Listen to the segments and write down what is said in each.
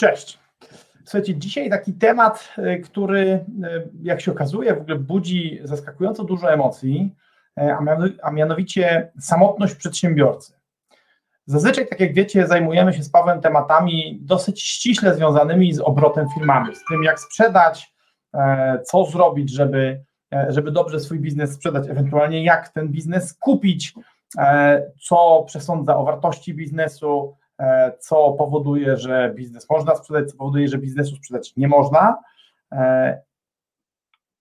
Cześć. Słuchajcie, dzisiaj taki temat, y, który, y, jak się okazuje, w ogóle budzi zaskakująco dużo emocji, y, a mianowicie samotność przedsiębiorcy. Zazwyczaj, tak jak wiecie, zajmujemy się z Pawłem tematami dosyć ściśle związanymi z obrotem firmami, z tym, jak sprzedać, e, co zrobić, żeby, e, żeby dobrze swój biznes sprzedać, ewentualnie jak ten biznes kupić, e, co przesądza o wartości biznesu, E, co powoduje, że biznes można sprzedać, co powoduje, że biznesu sprzedać nie można, e,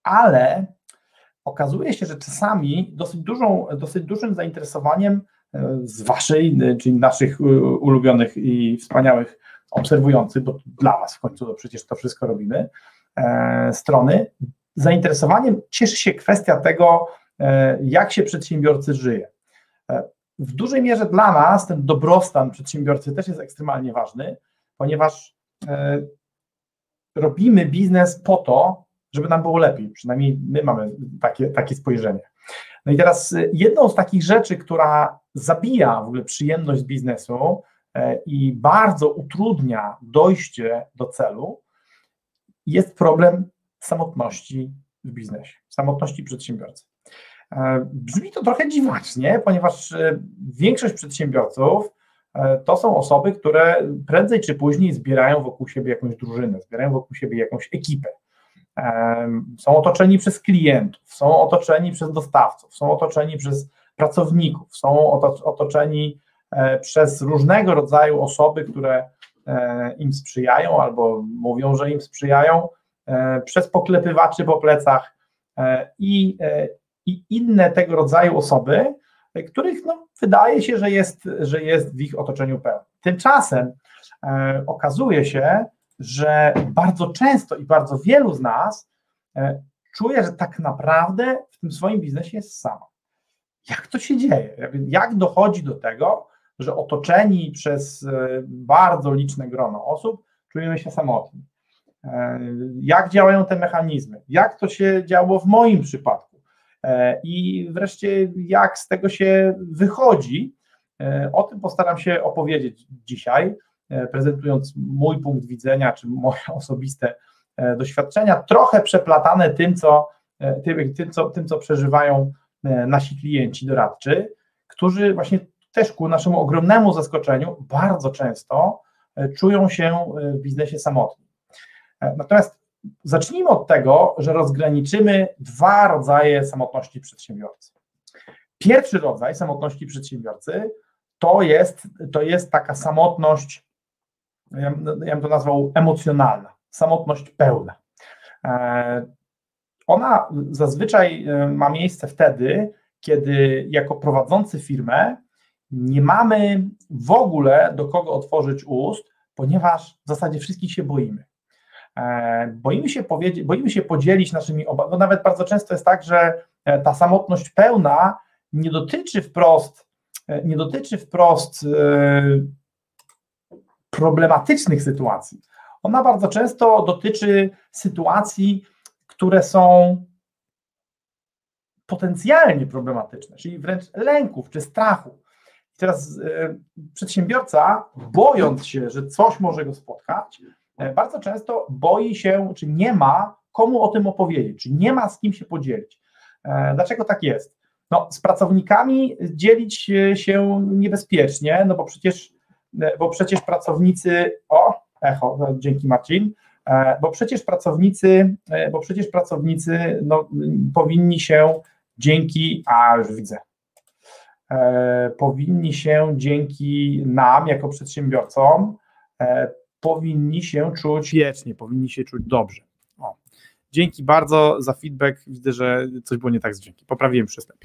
ale okazuje się, że czasami dosyć, dużą, dosyć dużym zainteresowaniem e, z waszej, czyli naszych ulubionych i wspaniałych obserwujących, bo dla was w końcu to przecież to wszystko robimy, strony, zainteresowaniem cieszy się kwestia tego, jak się przedsiębiorcy żyje w dużej mierze dla nas ten dobrostan przedsiębiorcy też jest ekstremalnie ważny, ponieważ e, robimy biznes po to, żeby nam było lepiej. Przynajmniej my mamy takie, takie spojrzenie. No i teraz e, jedną z takich rzeczy, która zabija w ogóle przyjemność biznesu e, i bardzo utrudnia dojście do celu, jest problem samotności w biznesie, samotności przedsiębiorcy. E, brzmi to trochę dziwacznie, ponieważ e, większość przedsiębiorców e, to są osoby, które prędzej czy później zbierają wokół siebie jakąś drużynę, zbierają wokół siebie jakąś ekipę. Są otoczeni przez klientów, są otoczeni przez dostawców, są otoczeni przez pracowników, są otoczeni przez różnego rodzaju osoby, które im sprzyjają albo mówią, że im sprzyjają, przez poklepywaczy po plecach i i inne tego rodzaju osoby, których no, wydaje się, że jest, że jest w ich otoczeniu pełno. Tymczasem e, okazuje się, że bardzo często i bardzo wielu z nas e, czuje, że tak naprawdę w tym swoim biznesie jest sama. Jak to się dzieje? Jak dochodzi do tego, że otoczeni przez e, bardzo liczne grono osób czujemy się samotni? E, jak działają te mechanizmy? Jak to się działo w moim przypadku? E, I wreszcie, jak z tego się wychodzi, e, o tym postaram się opowiedzieć dzisiaj, e, prezentując mój punkt widzenia, czy moje osobiste doświadczenia, trochę przeplatane tym, co, tym, tym, co, tym, co przeżywają nasi klienci doradczy, którzy właśnie też ku naszemu ogromnemu zaskoczeniu bardzo często czują się w biznesie samotni. Natomiast Zacznijmy od tego, że rozgraniczymy dwa rodzaje samotności przedsiębiorcy. Pierwszy rodzaj samotności przedsiębiorcy to jest, to jest taka samotność, ja, ja bym to nazwał emocjonalna, samotność pełna. E, ona zazwyczaj e, ma miejsce wtedy, kiedy jako prowadzący firmę nie mamy w ogóle do kogo otworzyć ust, ponieważ w zasadzie wszystkich się boimy. E, boimy się, powiedzieć, boimy się podzielić naszymi obawami. No nawet bardzo często jest tak, że e, ta samotność pełna nie dotyczy wprost, e, nie dotyczy wprost problematycznych sytuacji. Ona bardzo często dotyczy sytuacji, które są potencjalnie problematyczne, czyli wręcz lęków czy strachu. Teraz przedsiębiorca, bojąc się, że coś może go spotkać, bardzo często boi się, czy nie ma komu o tym opowiedzieć, czy nie ma z kim się podzielić. E, dlaczego tak jest? No, z pracownikami dzielić się niebezpiecznie, no bo przecież, e, bo przecież pracownicy, o, echo, dzięki Marcin, bo przecież pracownicy, bo przecież pracownicy no, powinni się dzięki, a już widzę, powinni się dzięki nam jako przedsiębiorcom powinni się czuć wiecznie, powinni się czuć dobrze. O. Dzięki bardzo za feedback. Widzę, że coś było nie tak z dźwiękiem. Poprawiłem przystęp.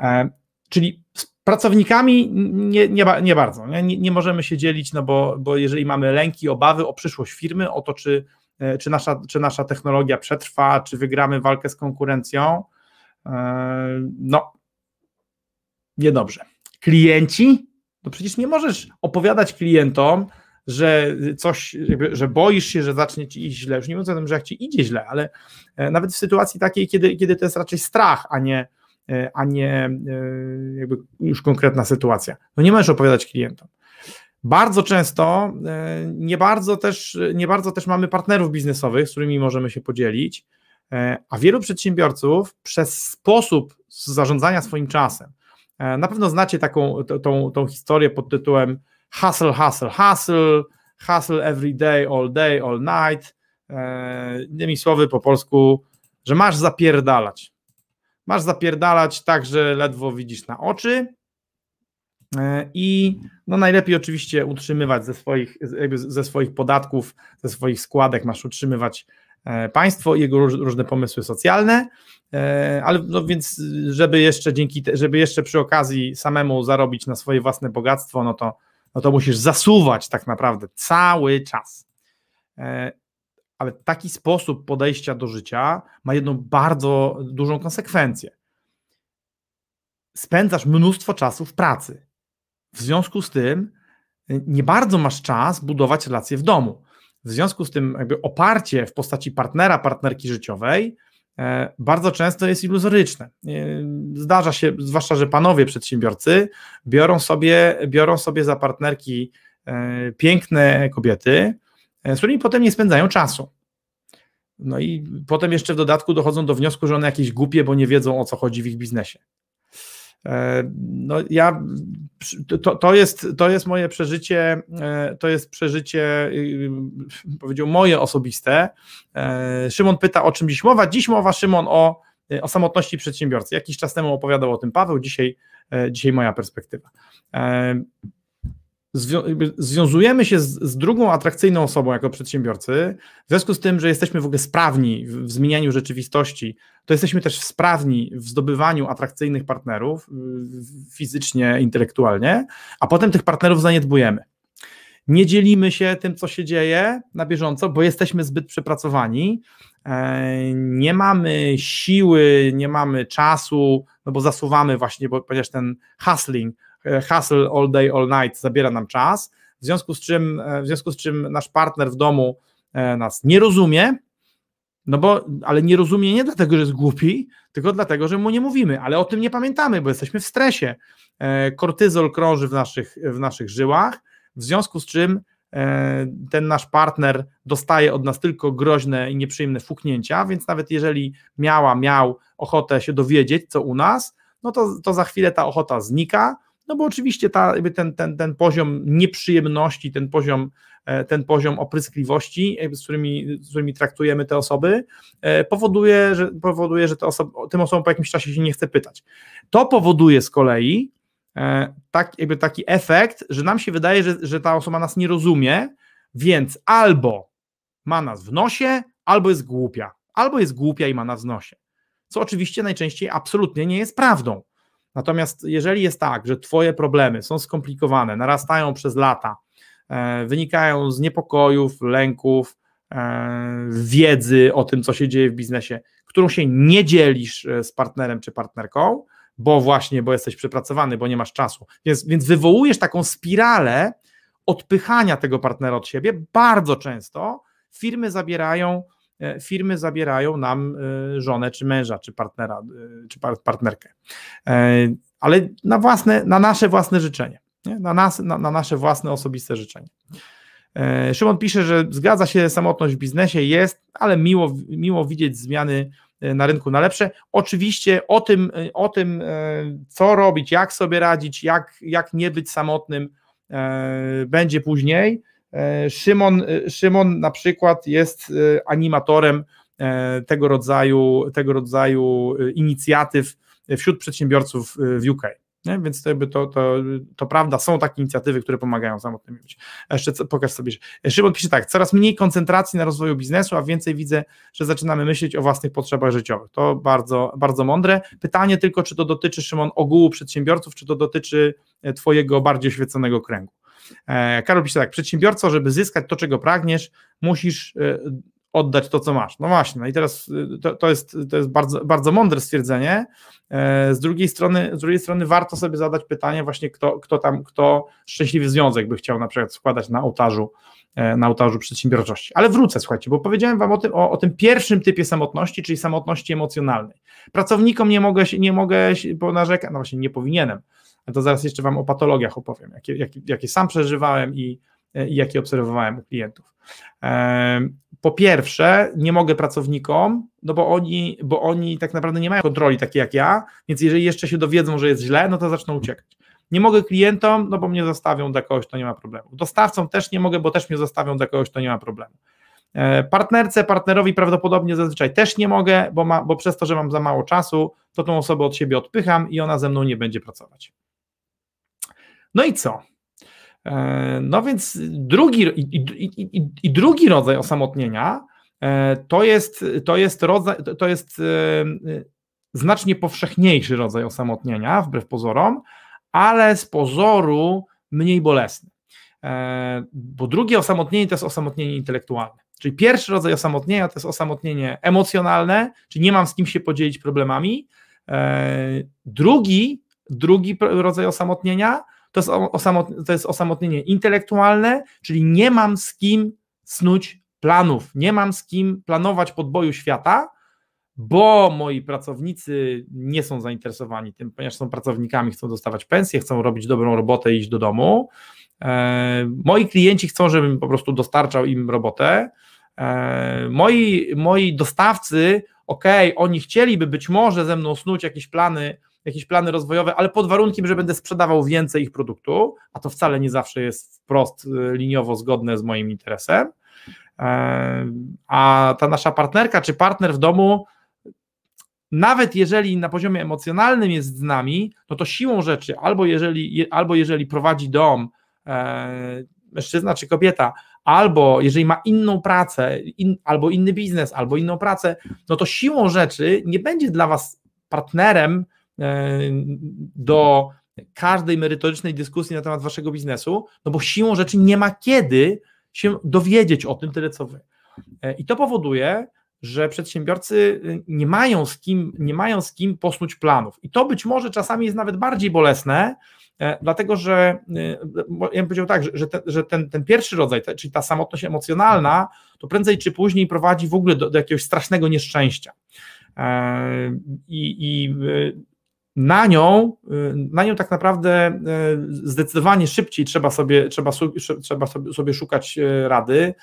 E, czyli Pracownikami nie, nie, nie bardzo. Nie, nie, możemy się dzielić, no bo, bo jeżeli mamy lęki, obawy o przyszłość firmy, o to, czy, e, czy, nasza, czy nasza technologia przetrwa, czy wygramy walkę z konkurencją, no niedobrze. Klienci, no przecież nie możesz opowiadać klientom, że coś, jakby, że boisz się, że zacznie ci iść źle. Już nie mówiąc o tym, że jak ci idzie źle, ale e, nawet w sytuacji takiej, kiedy, kiedy to jest raczej strach, a nie, e, a nie e, jakby już konkretna sytuacja. No nie możesz opowiadać klientom. Bardzo często nie bardzo też, nie bardzo też mamy partnerów biznesowych, z którymi możemy się podzielić, a wielu przedsiębiorców przez sposób zarządzania swoim czasem, na pewno znacie taką tą, tą historię pod tytułem hustle, hustle, hustle, hustle every day, all day, all night. E, innymi słowy po polsku, że masz zapierdalać. Masz zapierdalać tak, że ledwo widzisz na oczy e, i no najlepiej oczywiście utrzymywać ze swoich, ze swoich podatków, ze swoich składek masz utrzymywać e, państwo i jego różne pomysły socjalne, ale no więc żeby jeszcze dzięki, żeby jeszcze przy okazji samemu zarobić na swoje własne bogactwo, no to no to musisz zasuwać tak naprawdę cały czas. E, ale taki sposób podejścia do życia ma jedną bardzo dużą konsekwencję. Spędzasz mnóstwo czasu w pracy. W związku z tym e, nie bardzo masz czas budować relacje w domu. W związku z tym, jakby oparcie w postaci partnera, partnerki życiowej bardzo często jest iluzoryczne. E, zdarza się, zwłaszcza, że panowie przedsiębiorcy biorą sobie, biorą sobie za partnerki e, piękne kobiety, z którymi potem nie spędzają czasu. No i potem jeszcze w dodatku dochodzą do wniosku, że one jakieś głupie, bo nie wiedzą o co chodzi w ich biznesie. E, no ja, to, to, jest, to jest moje przeżycie, e, to jest przeżycie, y, powiedział moje osobiste. E, Szymon pyta, o czym dziś mowa. Dziś mowa, Szymon, o, o samotności przedsiębiorcy. Jakiś czas temu opowiadał o tym Paweł, dzisiaj, dzisiaj moja perspektywa związujemy się z, z, drugą atrakcyjną osobą jako przedsiębiorcy, w związku z tym, że jesteśmy w ogóle sprawni w, w zmienianiu rzeczywistości, to jesteśmy też sprawni w zdobywaniu atrakcyjnych partnerów fizycznie, intelektualnie, a potem tych partnerów zaniedbujemy. Nie dzielimy się tym, co się dzieje na bieżąco, bo jesteśmy zbyt przepracowani, e, nie mamy siły, nie mamy czasu, no bo zasuwamy właśnie, bo ponieważ ten hustling, hustle all day, all night zabiera nam czas, w związku z czym, e, w związku z czym nasz partner w domu e, nas nie rozumie, no bo, ale nie rozumie nie dlatego, że jest głupi, tylko dlatego, że mu nie mówimy, ale o tym nie pamiętamy, bo jesteśmy w stresie. Kortyzol krąży w naszych, w naszych żyłach, w związku z czym ten nasz partner dostaje od nas tylko groźne i nieprzyjemne fuknięcia, więc nawet jeżeli miała, miał ochotę się dowiedzieć, co u nas, no to, to za chwilę ta ochota znika, no bo oczywiście ta, ten, ten, ten poziom nieprzyjemności, ten poziom, e, ten poziom opryskliwości, z którymi, z którymi traktujemy te osoby, e, powoduje, że, powoduje, że te osoby, tym osobom po jakimś czasie się nie chce pytać. To powoduje z kolei e, tak, jakby taki efekt, że nam się wydaje, że, że ta osoba nas nie rozumie, więc albo ma nas w nosie, albo jest głupia, albo jest głupia i ma nas w nosie. Co oczywiście najczęściej absolutnie nie jest prawdą. Natomiast jeżeli jest tak, że Twoje problemy są skomplikowane, narastają przez lata, e, wynikają z niepokojów, lęków, e, wiedzy o tym, co się dzieje w biznesie, którą się nie dzielisz e, z partnerem czy partnerką, bo właśnie, bo jesteś przepracowany, bo nie masz czasu. Więc, więc wywołujesz taką spiralę odpychania tego partnera od siebie. Bardzo często firmy zabierają firmy zabierają nam e, żonę, czy męża, czy partnera, e, czy partnerkę. Ale na, własne, na nasze własne życzenie, nie? Na, nas, na, na nasze własne osobiste życzenie. Szymon pisze, że zgadza się, samotność w biznesie jest, ale miło, miło widzieć zmiany na rynku na lepsze. Oczywiście o tym, o tym, co robić, jak sobie radzić, jak, jak nie być samotnym, będzie później. E, Szymon, e, Szymon na przykład jest e, animatorem tego rodzaju, tego rodzaju inicjatyw wśród przedsiębiorców w UK. Nie? Więc to, to, to, to prawda, są takie inicjatywy, które pomagają samotnym ludziom. Jeszcze co, pokaż sobie. Szymon pisze tak, coraz mniej koncentracji na rozwoju biznesu, a więcej widzę, że zaczynamy myśleć o własnych potrzebach życiowych. To bardzo, bardzo mądre. Pytanie tylko, czy to dotyczy, Szymon, ogółu przedsiębiorców, czy to dotyczy twojego bardziej oświeconego kręgu. E, Karol pisze tak, przedsiębiorco, żeby zyskać to, czego pragniesz, musisz e, oddać to, co masz. No właśnie, no i teraz y, to, to, jest, to jest bardzo, bardzo mądre stwierdzenie. E, z drugiej strony, z drugiej strony warto sobie zadać pytanie właśnie, kto, kto tam, kto szczęśliwy związek by chciał na przykład składać na ołtarzu, e, na ołtarzu przedsiębiorczości. Ale wrócę, słuchajcie, bo powiedziałem wam o tym, o, o tym pierwszym typie samotności, czyli samotności emocjonalnej. Pracownikom nie mogę, nie mogę narzekać, no właśnie nie powinienem, to zaraz jeszcze wam o patologiach opowiem, jakie, jakie, jakie sam przeżywałem i, i jakie obserwowałem u klientów. Po pierwsze, nie mogę pracownikom, no bo oni, bo oni tak naprawdę nie mają kontroli takiej jak ja, więc jeżeli jeszcze się dowiedzą, że jest źle, no to zaczną uciekać. Nie mogę klientom, no bo mnie zostawią do kogoś, to nie ma problemu. Dostawcom też nie mogę, bo też mnie zostawią do kogoś, to nie ma problemu. E, partnerce, partnerowi prawdopodobnie zazwyczaj też nie mogę, bo, ma, bo przez to, że mam za mało czasu, to tą osobę od siebie odpycham i ona ze mną nie będzie pracować. No i co? E, no więc drugi, i, i, i, i drugi rodzaj osamotnienia e, to jest, to jest, rodzaj, to jest e, znacznie powszechniejszy rodzaj osamotnienia, wbrew pozorom, ale z pozoru mniej bolesny. Bo drugie osamotnienie to jest osamotnienie intelektualne. Czyli pierwszy rodzaj osamotnienia to jest osamotnienie emocjonalne, czyli nie mam z kim się podzielić problemami. Drugi, drugi rodzaj osamotnienia to jest, osamot, to jest osamotnienie intelektualne, czyli nie mam z kim snuć planów, nie mam z kim planować podboju świata, bo moi pracownicy nie są zainteresowani tym, ponieważ są pracownikami, chcą dostawać pensję, chcą robić dobrą robotę i iść do domu. E, moi klienci chcą, żebym po prostu dostarczał im robotę. E, moi, moi dostawcy, ok, oni chcieliby być może ze mną snuć jakieś plany jakieś plany rozwojowe, ale pod warunkiem, że będę sprzedawał więcej ich produktu, a to wcale nie zawsze jest wprost y, liniowo zgodne z moim interesem. E, a ta nasza partnerka czy partner w domu, nawet jeżeli na poziomie emocjonalnym jest z nami, no to siłą rzeczy, albo jeżeli, albo jeżeli prowadzi dom e, mężczyzna czy kobieta, albo jeżeli ma inną pracę, in, albo inny biznes, albo inną pracę, no to siłą rzeczy nie będzie dla was partnerem do każdej merytorycznej dyskusji na temat waszego biznesu, no bo siłą rzeczy nie ma kiedy się dowiedzieć o tym tyle co wy. E, I to powoduje, że przedsiębiorcy nie mają z kim, nie mają z kim posnuć planów. I to być może czasami jest nawet bardziej bolesne, e, dlatego że ja bym powiedział tak, że, ten, że ten, ten pierwszy rodzaj, czyli ta samotność emocjonalna, to prędzej czy później prowadzi w ogóle do, do jakiegoś strasznego nieszczęścia. I, i na nią, y, na nią tak naprawdę y, zdecydowanie szybciej trzeba sobie, trzeba, trzeba sobie, szukać y, rady,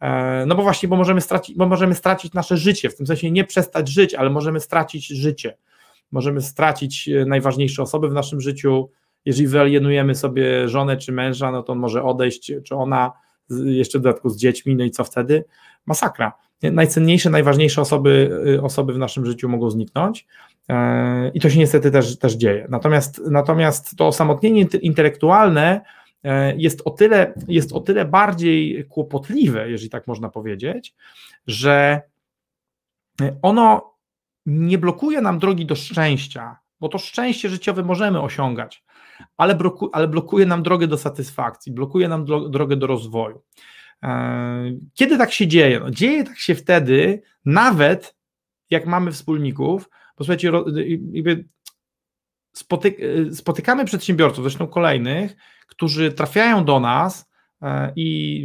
e, no bo właśnie, bo możemy, stracić, bo możemy stracić nasze życie, w tym sensie nie przestać żyć, ale możemy stracić życie, możemy stracić najważniejsze osoby w naszym życiu, jeżeli wyalienujemy sobie żonę czy męża, no to on może odejść, czy ona jeszcze w dodatku z dziećmi, no i co wtedy? Masakra. Najcenniejsze, najważniejsze osoby, osoby w naszym życiu mogą zniknąć, I to się niestety też, też dzieje. Natomiast, natomiast to osamotnienie intelektualne e, jest o, tyle, jest o tyle bardziej kłopotliwe, jeżeli tak można powiedzieć, że ono nie blokuje nam drogi do szczęścia, bo to szczęście życiowe możemy osiągać, ale, bloku, ale blokuje nam drogę do satysfakcji, blokuje nam drogę do rozwoju. E, kiedy tak się dzieje? No, dzieje tak się wtedy, nawet jak mamy wspólników, Posłuchajcie, jakby spotyk spotykamy przedsiębiorców, zresztą kolejnych, którzy trafiają do nas e, i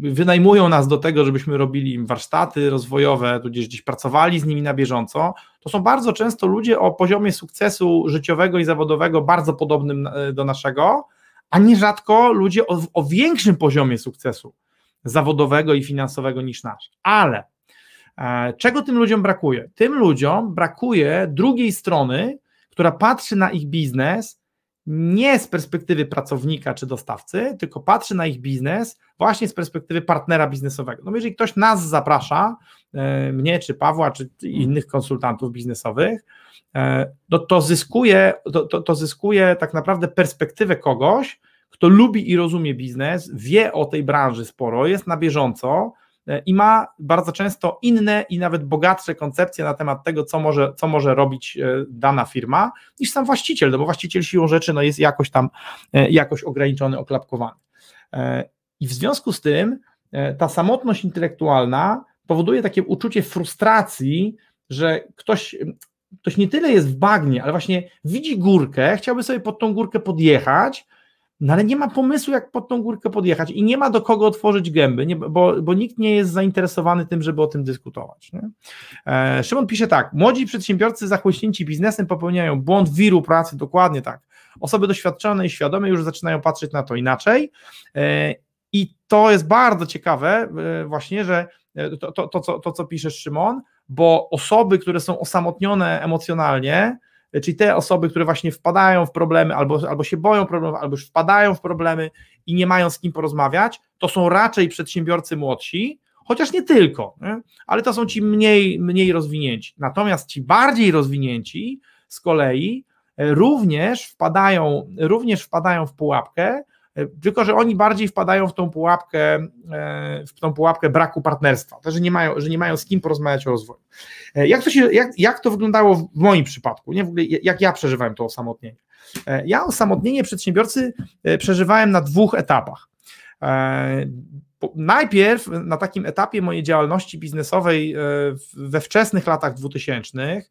wynajmują nas do tego, żebyśmy robili im warsztaty rozwojowe, tudzież gdzieś pracowali z nimi na bieżąco. To są bardzo często ludzie o poziomie sukcesu życiowego i zawodowego bardzo podobnym e, do naszego, a nierzadko ludzie o, o większym poziomie sukcesu zawodowego i finansowego niż nasz. Ale E, czego tym ludziom brakuje? Tym ludziom brakuje drugiej strony, która patrzy na ich biznes nie z perspektywy pracownika czy dostawcy, tylko patrzy na ich biznes właśnie z perspektywy partnera biznesowego. No jeżeli ktoś nas zaprasza, e, mnie czy Pawła, czy innych konsultantów biznesowych, e, no to zyskuje, to, to, to zyskuje tak naprawdę perspektywę kogoś, kto lubi i rozumie biznes, wie o tej branży sporo, jest na bieżąco, E, i ma bardzo często inne i nawet bogatsze koncepcje na temat tego, co może, co może robić e, dana firma, niż sam właściciel, no bo właściciel siłą rzeczy no jest jakoś tam e, jakoś ograniczony, oklapkowany. I w związku z tym ta samotność intelektualna powoduje takie uczucie frustracji, że ktoś, ktoś nie tyle jest w bagnie, ale właśnie widzi górkę, chciałby sobie pod tą górkę podjechać, no ale nie ma pomysłu, jak pod tą górkę podjechać i nie ma do kogo otworzyć gęby, nie, bo, bo nikt nie jest zainteresowany tym, żeby o tym dyskutować. Nie? E, Szymon pisze tak, młodzi przedsiębiorcy zachłyśnięci biznesem popełniają błąd wiru pracy, dokładnie tak. Osoby doświadczone i świadome już zaczynają patrzeć na to inaczej e, i to jest bardzo ciekawe e, właśnie, że e, to, to, to, co, to, co piszesz Szymon, bo osoby, które są osamotnione emocjonalnie, czyli te osoby, które właśnie wpadają w problemy, albo, albo się boją problemów, albo już wpadają w problemy i nie mają z kim porozmawiać, to są raczej przedsiębiorcy młodsi, chociaż nie tylko, nie? ale to są ci mniej, mniej rozwinięci. Natomiast ci bardziej rozwinięci z kolei e, również wpadają, również wpadają w pułapkę, tylko że oni bardziej wpadają w tą pułapkę, e, w tą pułapkę braku partnerstwa, to, że nie mają, że nie mają z kim porozmawiać o rozwoju. E, jak to, się, jak, jak to wyglądało w moim przypadku, nie? W ogóle jak ja przeżywałem to osamotnienie? Ja osamotnienie przedsiębiorcy przeżywałem na dwóch etapach. Najpierw na takim etapie mojej działalności biznesowej we wczesnych latach 2000,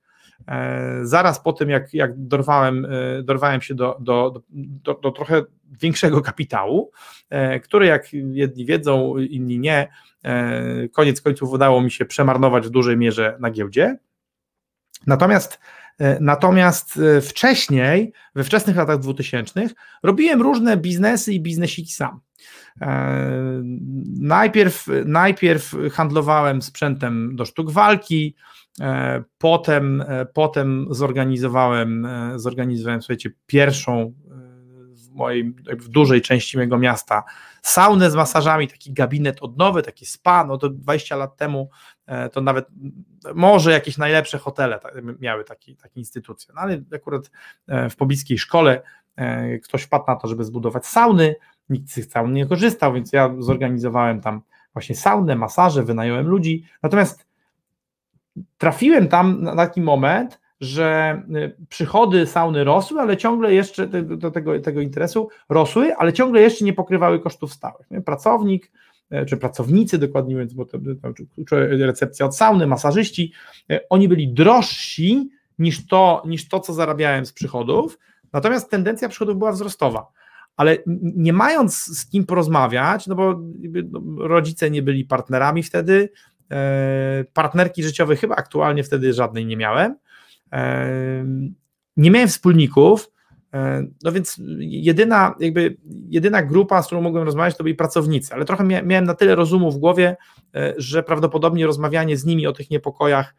zaraz po tym, jak, jak dorwałem, dorwałem się do, do, do, do trochę większego kapitału, e, który jak jedni wiedzą, inni nie, e, koniec końców udało mi się przemarnować w dużej mierze na giełdzie. Natomiast e, Natomiast wcześniej, we wczesnych latach 2000, robiłem różne biznesy i biznesiki sam. Najpierw, najpierw handlowałem sprzętem do sztuk walki, potem, potem zorganizowałem, zorganizowałem słuchajcie, pierwszą mojej, w dużej części mojego miasta, saunę z masażami, taki gabinet odnowy, taki spa, no to 20 lat temu e, to nawet może jakieś najlepsze hotele miały takie, takie instytucje, no ale akurat e, w pobliskiej szkole e, ktoś wpadł na to, żeby zbudować sauny, nikt z tych saun nie korzystał, więc ja zorganizowałem tam właśnie saunę, masaże, wynająłem ludzi, natomiast trafiłem tam na taki moment, że y, przychody sauny rosły, ale ciągle jeszcze do tego, tego interesu rosły, ale ciągle jeszcze nie pokrywały kosztów stałych. Pracownik, e, czy pracownicy dokładnie mówiąc, bo to, to, recepcja od sauny, masażyści, e, oni byli drożsi niż to, niż to, co zarabiałem z przychodów, natomiast tendencja przychodów była wzrostowa. Ale nie mając z kim porozmawiać, no bo no, rodzice nie byli partnerami wtedy, partnerki życiowej chyba aktualnie wtedy żadnej nie miałem, nie miałem wspólników, no więc jedyna, jakby jedyna grupa, z którą mogłem rozmawiać, to byli pracownicy, ale trochę miałem na tyle rozumu w głowie, e, że prawdopodobnie rozmawianie z nimi o tych niepokojach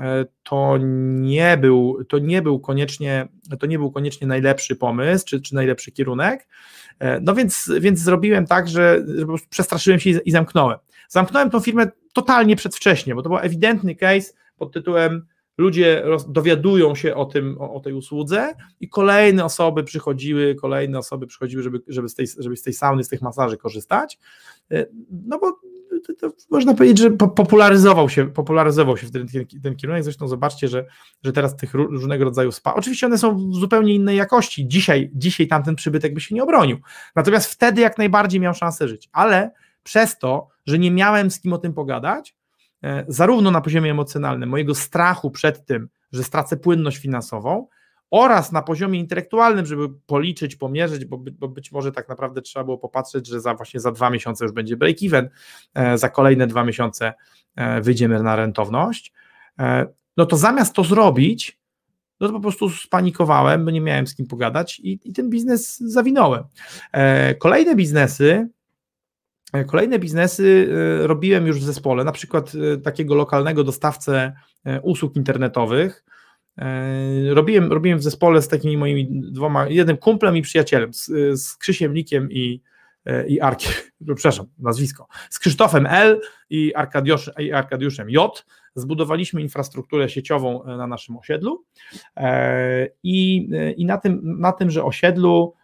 e, to nie był, to nie był koniecznie, to nie był koniecznie najlepszy pomysł, czy, czy najlepszy kierunek. E, no więc, więc zrobiłem tak, że, że przestraszyłem się i zamknąłem. Zamknąłem tą firmę totalnie przedwcześnie, bo to był ewidentny case pod tytułem ludzie dowiadują się o tym, o, o, tej usłudze i kolejne osoby przychodziły, kolejne osoby przychodziły, żeby, żeby, z tej, żeby z tej sauny, z tych masaży korzystać, e, no bo można powiedzieć, że popularyzował się, popularyzował się wtedy ten, ten kierunek, zresztą zobaczcie, że, że teraz tych różnego rodzaju spa, oczywiście one są w zupełnie innej jakości, dzisiaj, dzisiaj tamten przybytek by się nie obronił, natomiast wtedy jak najbardziej miał szansę żyć, ale przez to, że nie miałem z kim o tym pogadać, E, zarówno na poziomie emocjonalnym, mojego strachu przed tym, że stracę płynność finansową, oraz na poziomie intelektualnym, żeby policzyć, pomierzyć, bo, bo być może tak naprawdę trzeba było popatrzeć, że za właśnie za dwa miesiące już będzie break-even, e, za kolejne dwa miesiące e, wyjdziemy na rentowność, no to zamiast to zrobić, no to po prostu spanikowałem, bo nie miałem z kim pogadać i, i ten biznes zawinąłem. Kolejne biznesy kolejne biznesy e, robiłem już w zespole, na przykład e, takiego lokalnego dostawcę usług internetowych. robiłem, robiłem w zespole z takimi moimi dwoma, jednym kumplem i przyjacielem, z, z Krzysiem Likiem i, i Arkiem, przepraszam, nazwisko, z Krzysztofem L i, Arkadiusz, i Arkadiuszem J. Zbudowaliśmy infrastrukturę sieciową na naszym osiedlu i, i na, tym, na tymże osiedlu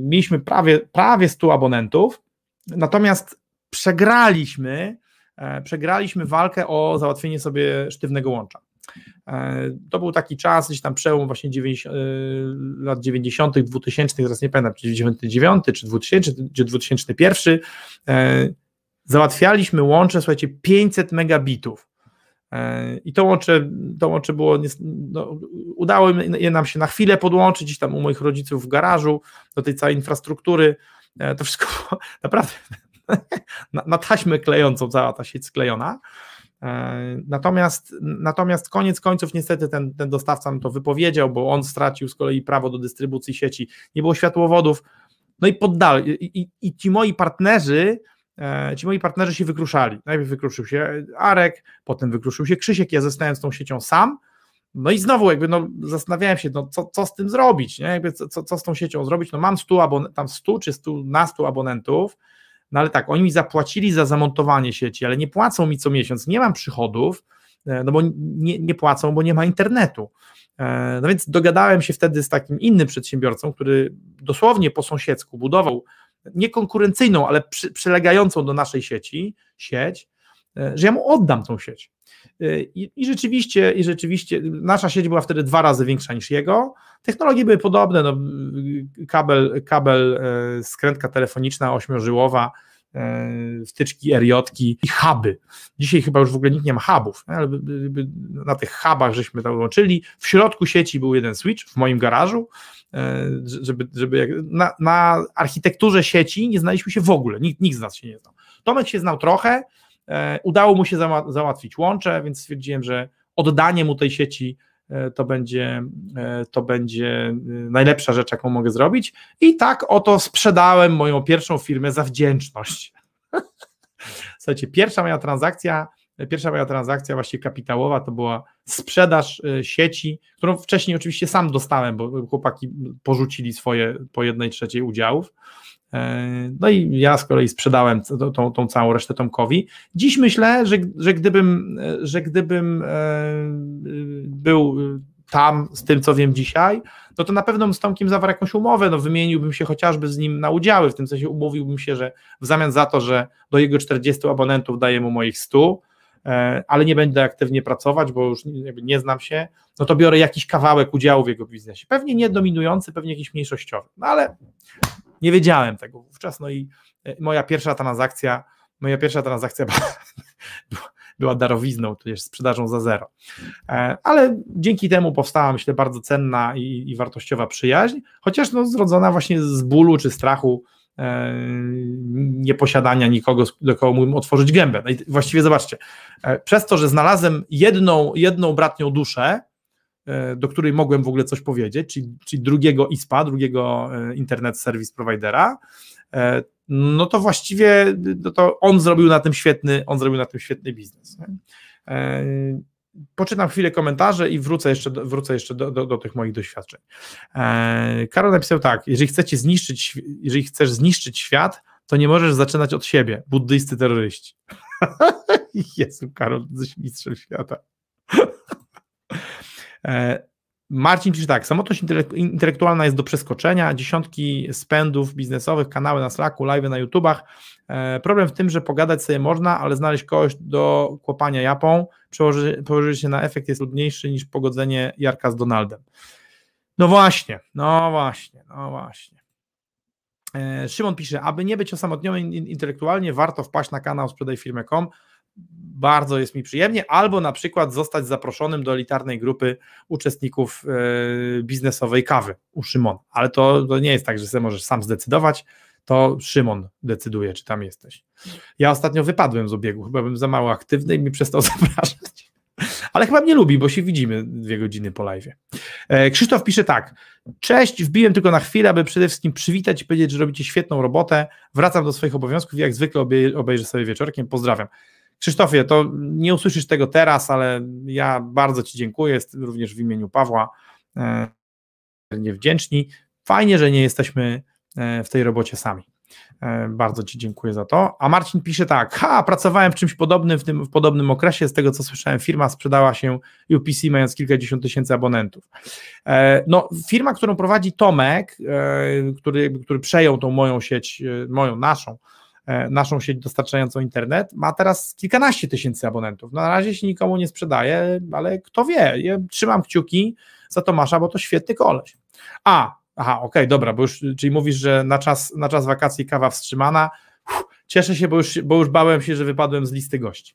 mieliśmy prawie, prawie 100 abonentów, natomiast przegraliśmy, przegraliśmy walkę o załatwienie sobie sztywnego łącza. To był taki czas, gdzieś tam przełom właśnie 90, lat 90., 2000, teraz nie pamiętam, czy 99, czy 2000, czy 2001. Załatwialiśmy łącze, słuchajcie, 500 megabitów. I to łącze, to łącze było, no, udało nam się na chwilę podłączyć, gdzieś tam u moich rodziców w garażu, do tej całej infrastruktury. To wszystko naprawdę na, na taśmę klejącą, cała ta sieć sklejona. Natomiast, natomiast koniec końców niestety ten, ten dostawca to wypowiedział, bo on stracił z kolei prawo do dystrybucji sieci, nie było światłowodów, no i poddali. I, i, i ci moi partnerzy, ci moi partnerzy się wykruszali. Najpierw wykruszył się Arek, potem wykruszył się Krzysiek, ja zostałem z tą siecią sam, no i znowu jakby no, zastanawiałem się, no, co, co z tym zrobić, nie? Jakby co, co z tą siecią zrobić, no mam 100 abon- tam 100 czy 100 abonentów, no ale tak, oni mi zapłacili za zamontowanie sieci, ale nie płacą mi co miesiąc, nie mam przychodów, no bo nie, nie płacą, bo nie ma internetu. No więc dogadałem się wtedy z takim innym przedsiębiorcą, który dosłownie po sąsiedzku budował niekonkurencyjną, ale przy, przylegającą do naszej sieci sieć, że ja mu oddam tą sieć. I, I, rzeczywiście, I rzeczywiście nasza sieć była wtedy dwa razy większa niż jego. Technologie były podobne, no, kabel, kabel, skrętka telefoniczna ośmiożyłowa, wtyczki RJ i huby. Dzisiaj chyba już w ogóle nikt nie ma hubów, ale na tych hubach żeśmy to łączyli. W środku sieci był jeden switch w moim garażu, żeby, żeby na, na architekturze sieci nie znaliśmy się w ogóle, nikt, nikt z nas się nie znał. Tomek się znał trochę, Udało mu się załatwić łącze, więc stwierdziłem, że oddanie mu tej sieci to będzie, to będzie najlepsza rzecz, jaką mogę zrobić. I tak oto sprzedałem moją pierwszą firmę za wdzięczność. Słuchajcie, pierwsza moja transakcja, pierwsza moja transakcja właśnie kapitałowa to była sprzedaż sieci, którą wcześniej oczywiście sam dostałem, bo chłopaki porzucili swoje po jednej trzeciej udziałów. No i ja z kolei sprzedałem tą, tą całą resztę Tomkowi. Dziś myślę, że, że, gdybym, że gdybym był tam z tym, co wiem dzisiaj, no to na pewno z Tomkiem zawarł jakąś umowę, no wymieniłbym się chociażby z nim na udziały, w tym sensie umówiłbym się, że w zamian za to, że do jego 40 abonentów daję mu moich 100, ale nie będę aktywnie pracować, bo już nie, znam się, no to biorę jakiś kawałek udziału w jego biznesie. Pewnie nie dominujący, pewnie jakiś mniejszościowy, no ale nie wiedziałem tego wówczas, no i moja pierwsza transakcja, moja pierwsza transakcja była, była darowizną, tudzież sprzedażą za zero. Ale dzięki temu powstała, myślę, bardzo cenna i, i wartościowa przyjaźń, chociaż no, zrodzona właśnie z bólu czy strachu nieposiadania nikogo, do kogo mógłbym otworzyć gębę. No i właściwie zobaczcie, przez to, że znalazłem jedną, jedną bratnią duszę, do której mogłem w ogóle coś powiedzieć, czyli, czyli drugiego ISPA, drugiego Internet Service Providera, no to właściwie no to on zrobił na tym świetny, on zrobił na tym świetny biznes. Nie? Poczytam chwilę komentarze i wrócę jeszcze, wrócę jeszcze do, do, do tych moich doświadczeń. Karol napisał tak, jeżeli chcecie zniszczyć, jeżeli chcesz zniszczyć świat, to nie możesz zaczynać od siebie, buddyjscy terroryści. Jezu, Karol, jesteś mistrzem świata. Marcin pisze tak, samotność intelektualna jest do przeskoczenia, dziesiątki spędów biznesowych, kanały na Slacku, live na YouTubach. Problem w tym, że pogadać sobie można, ale znaleźć kogoś do kłopania japą, przełożyć, przełożyć się na efekt jest trudniejszy niż pogodzenie Jarka z Donaldem. No właśnie, no właśnie, no właśnie. Szymon pisze, aby nie być osamotnionym intelektualnie, warto wpaść na kanał Sprzedaj Firmę.com bardzo jest mi przyjemnie, albo na przykład zostać zaproszonym do elitarnej grupy uczestników biznesowej kawy u Szymon. Ale to, to nie jest tak, że sobie możesz sam zdecydować, to Szymon decyduje, czy tam jesteś. Ja ostatnio wypadłem z obiegu, chyba bym za mało aktywny i mi przestał zapraszać. Ale chyba mnie lubi, bo się widzimy dwie godziny po live. Krzysztof pisze tak. Cześć, wbiłem tylko na chwilę, aby przede wszystkim przywitać i powiedzieć, że robicie świetną robotę. Wracam do swoich obowiązków i jak zwykle obejrzę sobie wieczorkiem. Pozdrawiam. Krzysztofie, to nie usłyszysz tego teraz, ale ja bardzo Ci dziękuję, również w imieniu Pawła. Niewdzięczni. Fajnie, że nie jesteśmy w tej robocie sami. E, bardzo Ci dziękuję za to. A Marcin pisze tak, ha, pracowałem w czymś podobnym w, tym, w podobnym okresie, z tego co słyszałem, firma sprzedała się UPC mając kilkadziesiąt tysięcy abonentów. E, no, firma, którą prowadzi Tomek, e, który, który przejął tą moją sieć, moją, naszą, naszą sieć dostarczającą internet, ma teraz kilkanaście tysięcy abonentów. No, na razie się nikomu nie sprzedaje, ale kto wie, ja trzymam kciuki za Tomasza, bo to świetny koleś. A, Aha, okej, okay, dobra, bo już, czyli mówisz, że na czas, na czas wakacji kawa wstrzymana. Uf, cieszę się, bo już, bo już bałem się, że wypadłem z listy gości.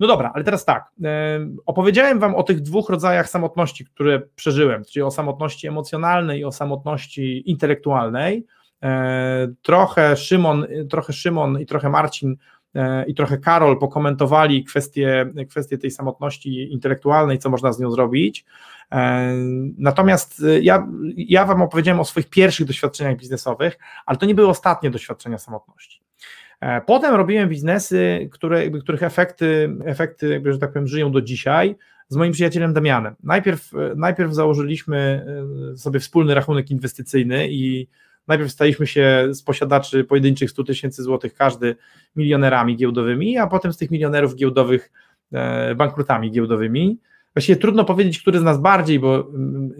No dobra, ale teraz tak. E, opowiedziałem Wam o tych dwóch rodzajach samotności, które przeżyłem, czyli o samotności emocjonalnej i o samotności intelektualnej. E, trochę Szymon, trochę Szymon i trochę Marcin e, i trochę Karol pokomentowali kwestię, kwestię tej samotności intelektualnej, co można z nią zrobić. E, natomiast ja, ja Wam opowiedziałem o swoich pierwszych doświadczeniach biznesowych, ale to nie były ostatnie doświadczenia samotności. Potem robiłem biznesy, które, których efekty, efekty że tak powiem, żyją do dzisiaj z moim przyjacielem Damianem. Najpierw, najpierw założyliśmy sobie wspólny rachunek inwestycyjny i najpierw staliśmy się z posiadaczy pojedynczych 100 tysięcy złotych każdy milionerami giełdowymi, a potem z tych milionerów giełdowych bankrutami giełdowymi. Właściwie trudno powiedzieć, który z nas bardziej, bo mm,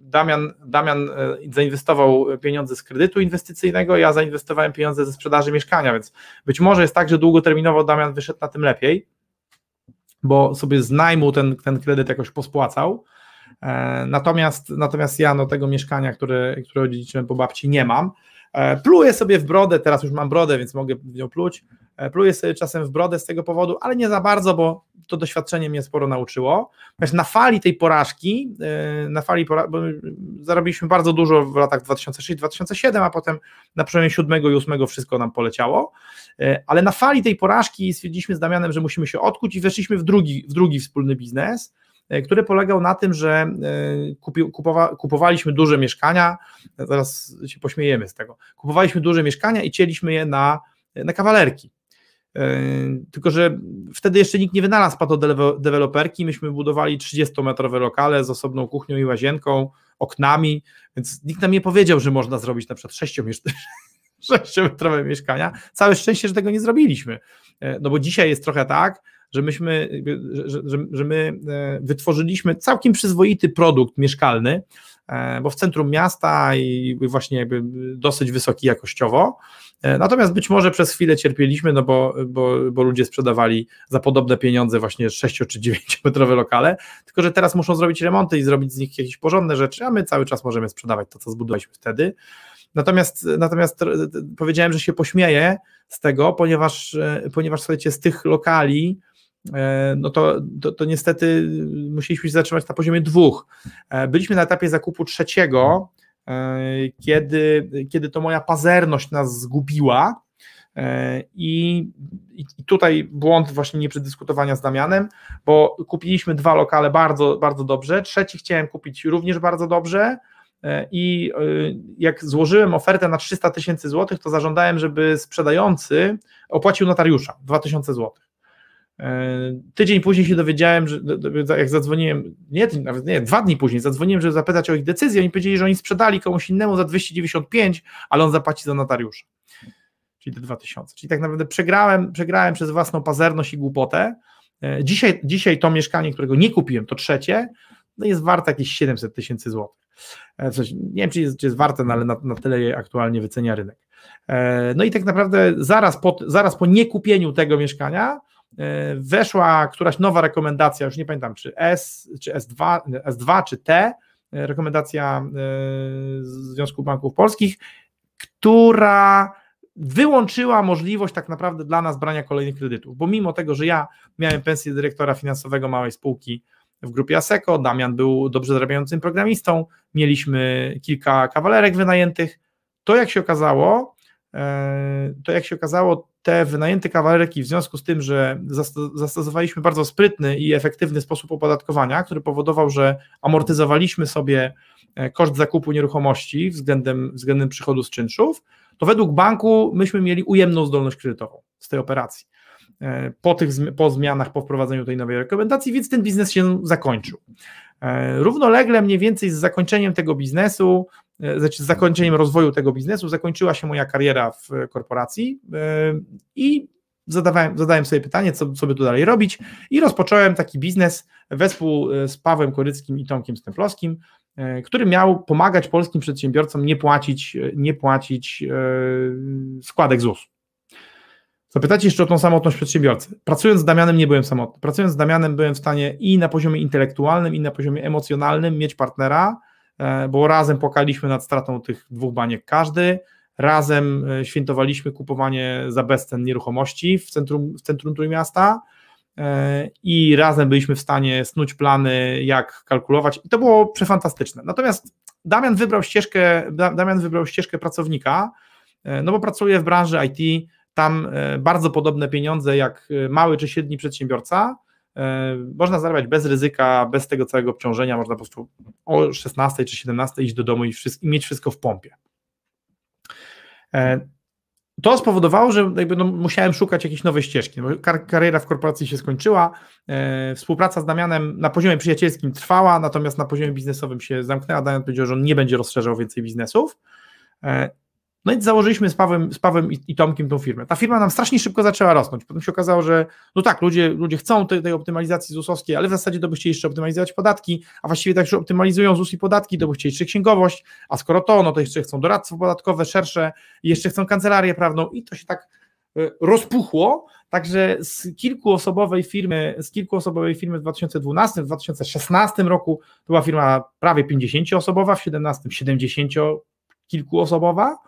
Damian, Damian e, zainwestował pieniądze z kredytu inwestycyjnego, ja zainwestowałem pieniądze ze sprzedaży mieszkania, więc być może jest tak, że długoterminowo Damian wyszedł na tym lepiej, bo sobie z najmu ten, ten kredyt jakoś pospłacał. E, natomiast, natomiast ja no, tego mieszkania, które, które odziedziczyłem po babci, nie mam. E, pluję sobie w brodę, teraz już mam brodę, więc mogę w nią pluć. E, pluję sobie czasem w brodę z tego powodu, ale nie za bardzo, bo to doświadczenie mnie sporo nauczyło. Wiesz, na fali tej porażki, na fali pora bo zarobiliśmy bardzo dużo w latach 2006-2007, a potem na przemianie 7 i 8 wszystko nam poleciało, ale na fali tej porażki stwierdziliśmy z Damianem, że musimy się odkuć i weszliśmy w drugi, w drugi wspólny biznes, który polegał na tym, że e, kupi, kupowa, kupowaliśmy duże mieszkania, zaraz się pośmiejemy z tego, kupowaliśmy duże mieszkania i cieliśmy je na, na kawalerki. E, tylko, że wtedy jeszcze nikt nie wynalazł patodeweloperki, myśmy budowali 30-metrowe lokale z osobną kuchnią i łazienką, oknami, więc nikt nam nie powiedział, że można zrobić na przykład 6-metrowe mieszkania. Całe szczęście, że tego nie zrobiliśmy. No bo dzisiaj jest trochę tak, że myśmy, że, że, że my e, wytworzyliśmy całkiem przyzwoity produkt mieszkalny, e, bo w centrum miasta i właśnie jakby dosyć wysoki jakościowo. E, natomiast być może przez chwilę cierpieliśmy, no bo, bo, bo ludzie sprzedawali za podobne pieniądze właśnie 6 czy 9 metrowe lokale, tylko że teraz muszą zrobić remonty i zrobić z nich jakieś porządne rzeczy, a my cały czas możemy sprzedawać to, co zbudowaliśmy wtedy. Natomiast, natomiast powiedziałem, że się pośmieję z tego, ponieważ, ponieważ słuchajcie, z tych lokali no to, to, to, niestety musieliśmy się zatrzymać na poziomie dwóch. E, byliśmy na etapie zakupu trzeciego, e, kiedy, kiedy to moja pazerność nas zgubiła. I, I tutaj błąd właśnie nie przedyskutowania z Damianem, bo kupiliśmy dwa lokale bardzo, bardzo dobrze. Trzeci chciałem kupić również bardzo dobrze. I jak złożyłem ofertę na 300 tysięcy złotych, to zażądałem, żeby sprzedający opłacił notariusza 2000 złotych. E, tydzień później się dowiedziałem, że jak zadzwoniłem, nie, nawet nie, dwa dni później zadzwoniłem, żeby zapytać o ich decyzję. Oni powiedzieli, że oni sprzedali komuś innemu za 295, ale on zapłaci za notariusza. Czyli te 2000. Czyli tak naprawdę przegrałem, przegrałem przez własną pazerność i głupotę. E, dzisiaj, dzisiaj to mieszkanie, którego nie kupiłem, to trzecie, no jest warte jakieś 700 tysięcy złotych. E, nie wiem, czy jest, czy jest warte, no ale na, na tyle je aktualnie wycenia rynek. No i tak naprawdę zaraz po, zaraz po niekupieniu tego mieszkania weszła któraś nowa rekomendacja, już nie pamiętam, czy S, czy S2, S2 czy T, e, rekomendacja e, Związku Banków Polskich, która wyłączyła możliwość tak naprawdę dla nas brania kolejnych kredytów, bo mimo tego, że ja miałem pensję dyrektora finansowego małej spółki w grupie ASECO, Damian był dobrze zarabiającym programistą, mieliśmy kilka kawalerek wynajętych, to jak się okazało, to jak się okazało, te wynajęte kawalerki w związku z tym, że zastosowaliśmy bardzo sprytny i efektywny sposób opodatkowania, który powodował, że amortyzowaliśmy sobie e, koszt zakupu nieruchomości względem, względem przychodu z czynszów, to według banku myśmy mieli ujemną zdolność kredytową. z tej operacji. E, po tych po zmianach, po wprowadzeniu tej nowej rekomendacji, więc ten biznes się zakończył. E, równolegle mniej więcej z zakończeniem tego biznesu, e, z zakończeniem rozwoju tego biznesu, zakończyła się moja kariera w korporacji i zadawałem, zadałem sobie pytanie, co, by tu dalej robić i rozpocząłem taki biznes wespół z Pawłem Koryckim i Tomkiem Stemplowskim, który miał pomagać polskim przedsiębiorcom nie płacić, nie płacić składek ZUS. Zapytacie jeszcze o tą samotność przedsiębiorcy. Pracując z Damianem nie byłem samotny. Pracując z Damianem byłem w stanie i na poziomie intelektualnym, i na poziomie emocjonalnym mieć partnera, e, bo razem płakaliśmy nad stratą tych dwóch baniek każdy, razem e, świętowaliśmy kupowanie za bezcen nieruchomości w centrum, w centrum Trójmiasta e, i razem byliśmy w stanie snuć plany, jak kalkulować i to było przefantastyczne. Natomiast Damian wybrał ścieżkę, Damian wybrał ścieżkę pracownika, no bo pracuje w branży IT, tam e, bardzo podobne pieniądze jak e, mały czy średni przedsiębiorca. E, można zarabiać bez ryzyka, bez tego całego obciążenia, można po prostu o 16 czy 17 iść do domu i, wszystko, i mieć wszystko w pompie. To spowodowało, że jakby no musiałem szukać jakiejś nowej ścieżki. Kar kariera w korporacji się skończyła, e, współpraca z Damianem na poziomie przyjacielskim trwała, natomiast na poziomie biznesowym się zamknęła. Damian powiedział, że on nie będzie rozszerzał więcej biznesów. E, no i założyliśmy z Pawłem, z Pawłem i, i, Tomkiem tą firmę. Ta firma nam strasznie szybko zaczęła rosnąć. Potem się okazało, że no tak, ludzie, ludzie chcą tej, tej optymalizacji ZUS-owskiej, ale w zasadzie to by chcieli jeszcze optymalizować podatki, a właściwie tak, że optymalizują ZUS i podatki, to by chcieli jeszcze księgowość, a skoro to, no to jeszcze chcą doradztwo podatkowe szersze jeszcze chcą kancelarię prawną i to się tak e, rozpuchło, także z kilkuosobowej firmy, z kilkuosobowej firmy w 2012, w 2016 roku była firma prawie 50-osobowa, w 17 70 kilkuosobowa.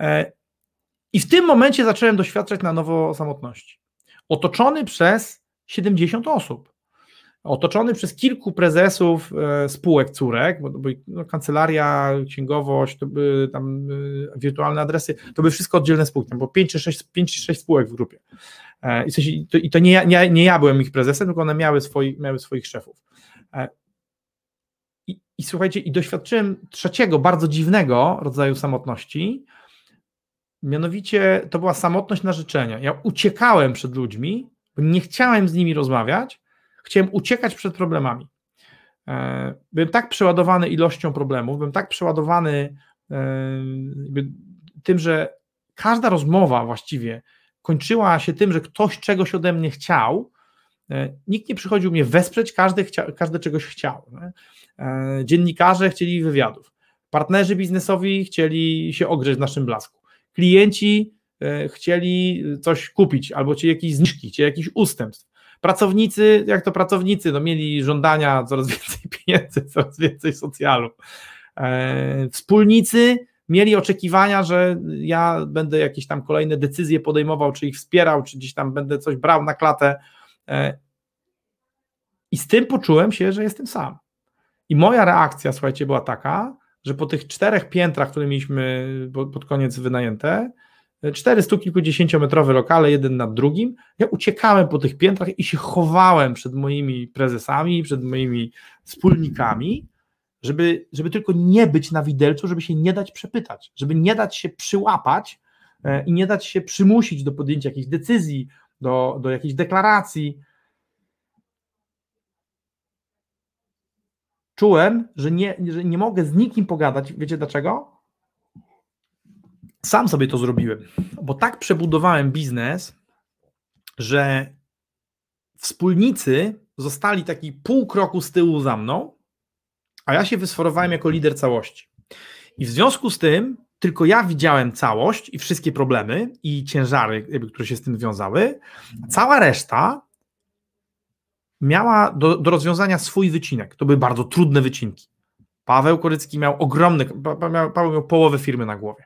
E, I w tym momencie zacząłem doświadczać na nowo samotności. Otoczony przez 70 osób. Otoczony przez kilku prezesów e, spółek córek, bo, bo no, kancelaria, księgowość, to były tam e, wirtualne adresy, to były wszystko oddzielne spółki, było 5 czy 6, 5 czy 6 spółek w grupie. I, to, i to nie, nie, nie ja byłem ich prezesem, tylko one miały, swoi, miały swoich szefów. I, I słuchajcie, i doświadczyłem trzeciego, bardzo dziwnego rodzaju samotności. Mianowicie to była samotność na życzenia. Ja uciekałem przed ludźmi, nie chciałem z nimi rozmawiać, chciałem uciekać przed problemami. E, byłem tak przeładowany ilością problemów, byłem tak przeładowany e, tym, że każda rozmowa właściwie kończyła się tym, że ktoś czegoś ode mnie chciał. E, nikt nie przychodził mnie wesprzeć, każdy, chcia, każdy czegoś chciał. E, dziennikarze chcieli wywiadów, partnerzy biznesowi chcieli się ogrzeć w naszym blasku, klienci e, chcieli coś kupić albo ci jakieś zniżki, czy jakiś ustępstw. Pracownicy, jak to pracownicy, no mieli żądania coraz więcej pieniędzy, coraz więcej socjalu. Wspólnicy mieli oczekiwania, że ja będę jakieś tam kolejne decyzje podejmował, czy ich wspierał, czy gdzieś tam będę coś brał na klatę. I z tym poczułem się, że jestem sam. I moja reakcja, słuchajcie, była taka, że po tych czterech piętrach, które mieliśmy pod koniec wynajęte, cztery stu kilkudziesięciometrowe lokale, jeden nad drugim, ja uciekałem po tych piętrach i się chowałem przed moimi prezesami, przed moimi wspólnikami, żeby, żeby tylko nie być na widelcu, żeby się nie dać przepytać, żeby nie dać się przyłapać e, i nie dać się przymusić do podjęcia jakichś decyzji, do, do jakiejś deklaracji, czułem, że nie, że nie mogę z nikim pogadać. Wiecie dlaczego? Sam sobie to zrobiłem, bo tak przebudowałem biznes, że wspólnicy zostali taki pół kroku z tyłu za mną, a ja się wysforowałem jako lider całości. I w związku z tym tylko ja widziałem całość i wszystkie problemy i ciężary, które się z tym wiązały. Cała reszta miała do, do rozwiązania swój wycinek. To były bardzo trudne wycinki. Paweł Korycki miał ogromny, Paweł miał połowę firmy na głowie,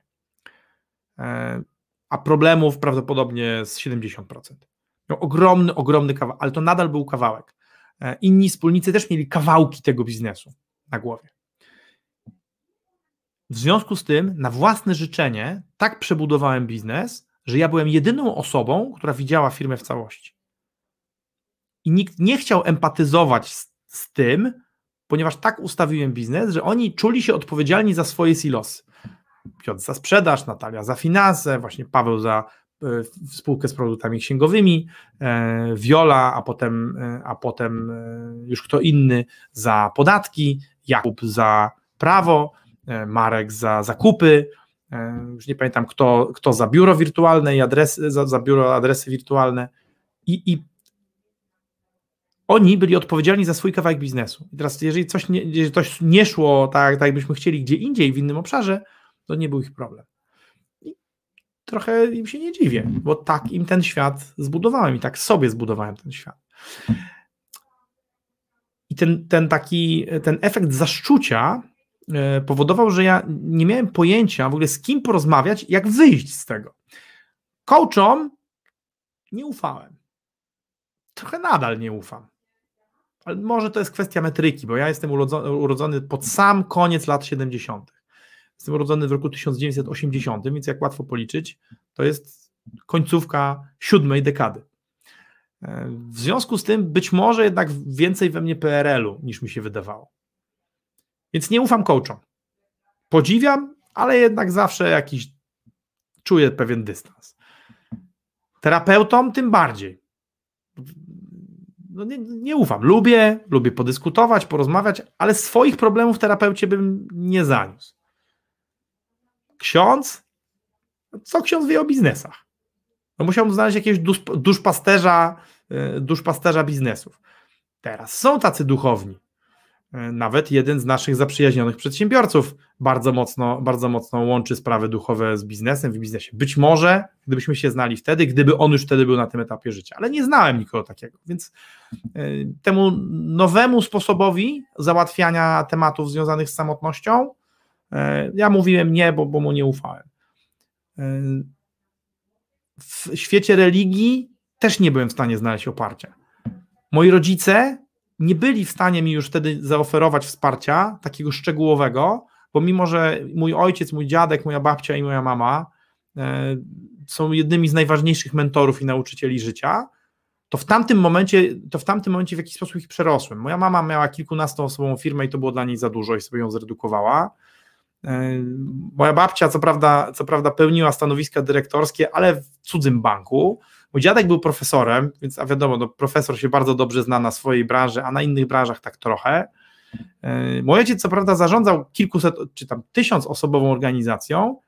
e, a problemów prawdopodobnie z 70%. Miał ogromny, ogromny kawałek, ale to nadal był kawałek. E, inni wspólnicy też mieli kawałki tego biznesu na głowie. W związku z tym, na własne życzenie, tak przebudowałem biznes, że ja byłem jedyną osobą, która widziała firmę w całości i nikt nie chciał empatyzować z, z tym, ponieważ tak ustawiłem biznes, że oni czuli się odpowiedzialni za swoje silosy. Piotr za sprzedaż, Natalia za finanse, właśnie Paweł za spółkę z produktami księgowymi, Viola, a potem, a potem już kto inny za podatki, Jakub za prawo, Marek za zakupy, już nie pamiętam kto, kto za biuro wirtualne i adresy, za, za biuro adresy wirtualne i, i oni byli odpowiedzialni za swój kawałek biznesu. I teraz, jeżeli coś nie, jeżeli coś nie szło tak, tak, jakbyśmy chcieli gdzie indziej, w innym obszarze, to nie był ich problem. I trochę im się nie dziwię, bo tak im ten świat zbudowałem i tak sobie zbudowałem ten świat. I ten, ten taki, ten efekt zaszczucia e, powodował, że ja nie miałem pojęcia w ogóle z kim porozmawiać, jak wyjść z tego. Coachom nie ufałem. Trochę nadal nie ufam. Ale może to jest kwestia metryki, bo ja jestem urodzony, urodzony pod sam koniec lat 70. Jestem urodzony w roku 1980, więc jak łatwo policzyć, to jest końcówka siódmej dekady. E, w związku z tym być może jednak więcej we mnie PRL-u niż mi się wydawało. Więc nie ufam coachom. Podziwiam, ale jednak zawsze jakiś czuję pewien dystans. Terapeutom tym bardziej no nie, nie, ufam. Lubię, lubię podyskutować, porozmawiać, ale swoich problemów terapeucie bym nie zaniósł. Ksiądz? Co ksiądz wie o biznesach? No musiałbym znaleźć jakiegoś dusz, duszpasterza, e, duszpasterza biznesów. Teraz są tacy duchowni. E, nawet jeden z naszych zaprzyjaźnionych przedsiębiorców bardzo mocno, bardzo mocno łączy sprawy duchowe z biznesem w biznesie. Być może, gdybyśmy się znali wtedy, gdyby on już wtedy był na tym etapie życia, ale nie znałem nikogo takiego, więc e, temu nowemu sposobowi załatwiania tematów związanych z samotnością, e, ja mówiłem nie, bo, bo mu nie ufałem. W świecie religii też nie byłem w stanie znaleźć oparcia. Moi rodzice nie byli w stanie mi już wtedy zaoferować wsparcia takiego szczegółowego, bo mimo, że mój ojciec, mój dziadek, moja babcia i moja mama e, są jednymi z najważniejszych mentorów i nauczycieli życia, to w tamtym momencie, to w tamtym momencie w jakiś sposób ich przerosłem. Moja mama miała kilkunastoosobową firmę i to było dla niej za dużo i sobie ją zredukowała. E, moja babcia, co prawda, co prawda pełniła stanowiska dyrektorskie, ale w cudzym banku. Mój dziadek był profesorem, więc a wiadomo, no, profesor się bardzo dobrze zna na swojej branży, a na innych branżach tak trochę. E, mój ojciec, co prawda, zarządzał kilkuset czy tam tysiąc osobową organizacją,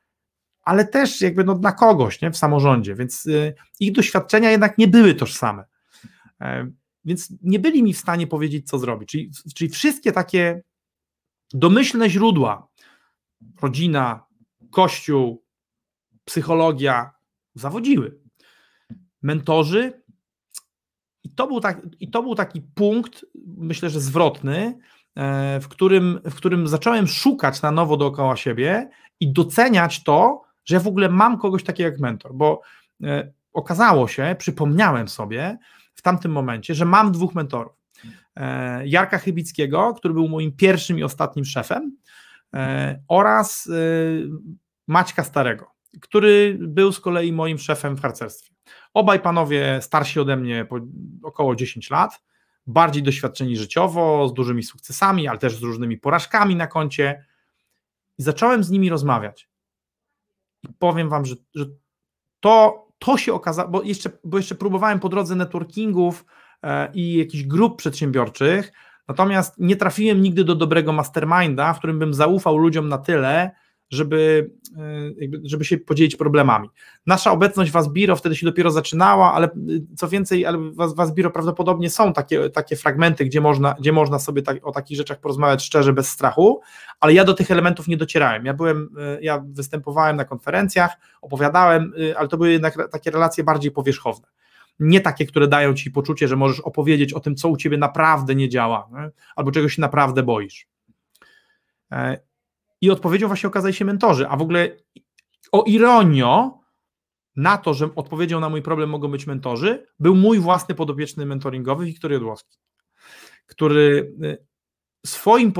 ale też jakby no, dla kogoś nie, w samorządzie, więc y, ich doświadczenia jednak nie były tożsame. E, więc nie byli mi w stanie powiedzieć, co zrobić. Czyli, czyli wszystkie takie domyślne źródła, rodzina, kościół, psychologia, zawodziły mentorzy. I to był, tak, i to był taki punkt, myślę, że zwrotny, e, w którym, w którym zacząłem szukać na nowo dookoła siebie i doceniać to, że ja w ogóle mam kogoś takiego jak mentor, bo e, okazało się, przypomniałem sobie w tamtym momencie, że mam dwóch mentorów. E, Jarka Chybickiego, który był moim pierwszym i ostatnim szefem, oraz Maćka Starego, który był z kolei moim szefem w harcerstwie. Obaj panowie starsi ode mnie około 10 lat, bardziej doświadczeni życiowo, z dużymi sukcesami, ale też z różnymi porażkami na koncie. I zacząłem z nimi rozmawiać. I powiem wam, że, że to, to się okazało, bo jeszcze, bo jeszcze próbowałem po drodze networkingów e, i jakichś grup przedsiębiorczych, natomiast nie trafiłem nigdy do dobrego masterminda, w którym bym zaufał ludziom na tyle, żeby, e, żeby się podzielić problemami. Nasza obecność w Asbiro wtedy się dopiero zaczynała, ale e, co więcej, ale w Asbiro prawdopodobnie są takie, takie fragmenty, gdzie można, gdzie można sobie tak, o takich rzeczach porozmawiać szczerze, bez strachu, ale ja do tych elementów nie docierałem. Ja byłem, e, ja występowałem na konferencjach, opowiadałem, ale to były jednak takie relacje bardziej powierzchowne nie takie, które dają ci poczucie, że możesz opowiedzieć o tym, co u ciebie naprawdę nie działa, nie? albo czego się naprawdę boisz. I odpowiedzią właśnie okazali się mentorzy. A w ogóle o ironio na to, że odpowiedzią na mój problem mogą być mentorzy, był mój własny podopieczny mentoringowy, Wiktor Jodłowski, który y, swoim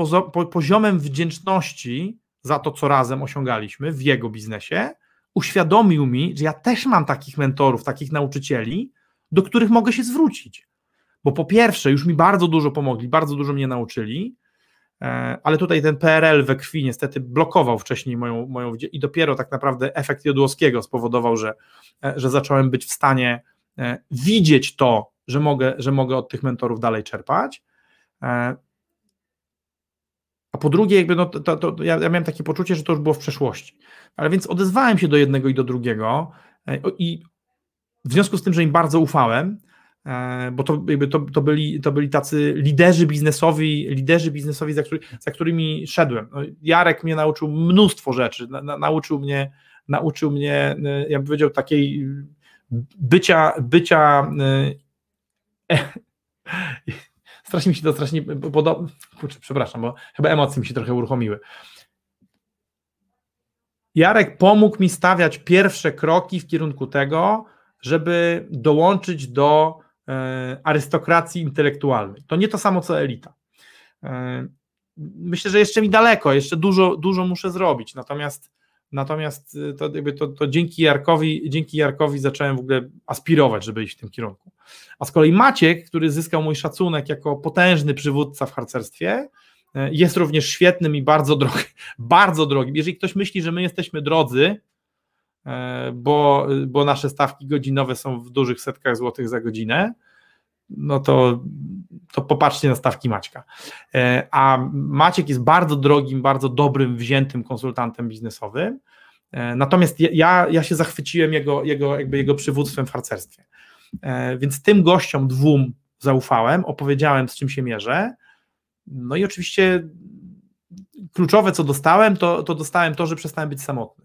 poziomem wdzięczności za to, co razem osiągaliśmy w jego biznesie, uświadomił mi, że ja też mam takich mentorów, takich nauczycieli, do których mogę się zwrócić. Bo po pierwsze, już mi bardzo dużo pomogli, bardzo dużo mnie nauczyli, ale tutaj ten PRL we krwi niestety blokował wcześniej moją, moją i dopiero tak naprawdę efekt Jodłowskiego spowodował, że, że zacząłem być w stanie widzieć to, że mogę, że mogę od tych mentorów dalej czerpać. A po drugie, jakby no, to, to, ja, ja miałem takie poczucie, że to już było w przeszłości. Ale więc odezwałem się do jednego i do drugiego i w związku z tym, że im bardzo ufałem, e, bo to, jakby to, to, byli, to byli tacy liderzy biznesowi, liderzy biznesowi, za, który, za którymi szedłem. No, Jarek mnie nauczył mnóstwo rzeczy, na, na, nauczył mnie, nauczył mnie, e, ja bym powiedział, takiej bycia, bycia e, strasznie mi się to strasznie podoba, przepraszam, bo chyba emocje mi się trochę uruchomiły. Jarek pomógł mi stawiać pierwsze kroki w kierunku tego, żeby dołączyć do e, arystokracji intelektualnej. To nie to samo co elita. E, myślę, że jeszcze mi daleko, jeszcze dużo, dużo muszę zrobić, natomiast natomiast e, to, jakby to, to dzięki, Jarkowi, dzięki Jarkowi zacząłem w ogóle aspirować, żeby iść w tym kierunku. A z kolei Maciek, który zyskał mój szacunek jako potężny przywódca w harcerstwie, jest również świetnym i bardzo drogim, bardzo drogim. Jeżeli ktoś myśli, że my jesteśmy drodzy, E, bo, bo nasze stawki godzinowe są w dużych setkach złotych za godzinę, no to, to popatrzcie na stawki Maćka. E, a Maciek jest bardzo drogim, bardzo dobrym, wziętym konsultantem biznesowym. E, natomiast ja, ja się zachwyciłem jego, jego, jakby jego przywództwem w harcerstwie. Więc tym gościom dwóm zaufałem, opowiedziałem, z czym się mierzę. No i oczywiście kluczowe, co dostałem, to, to dostałem to, że przestałem być samotny.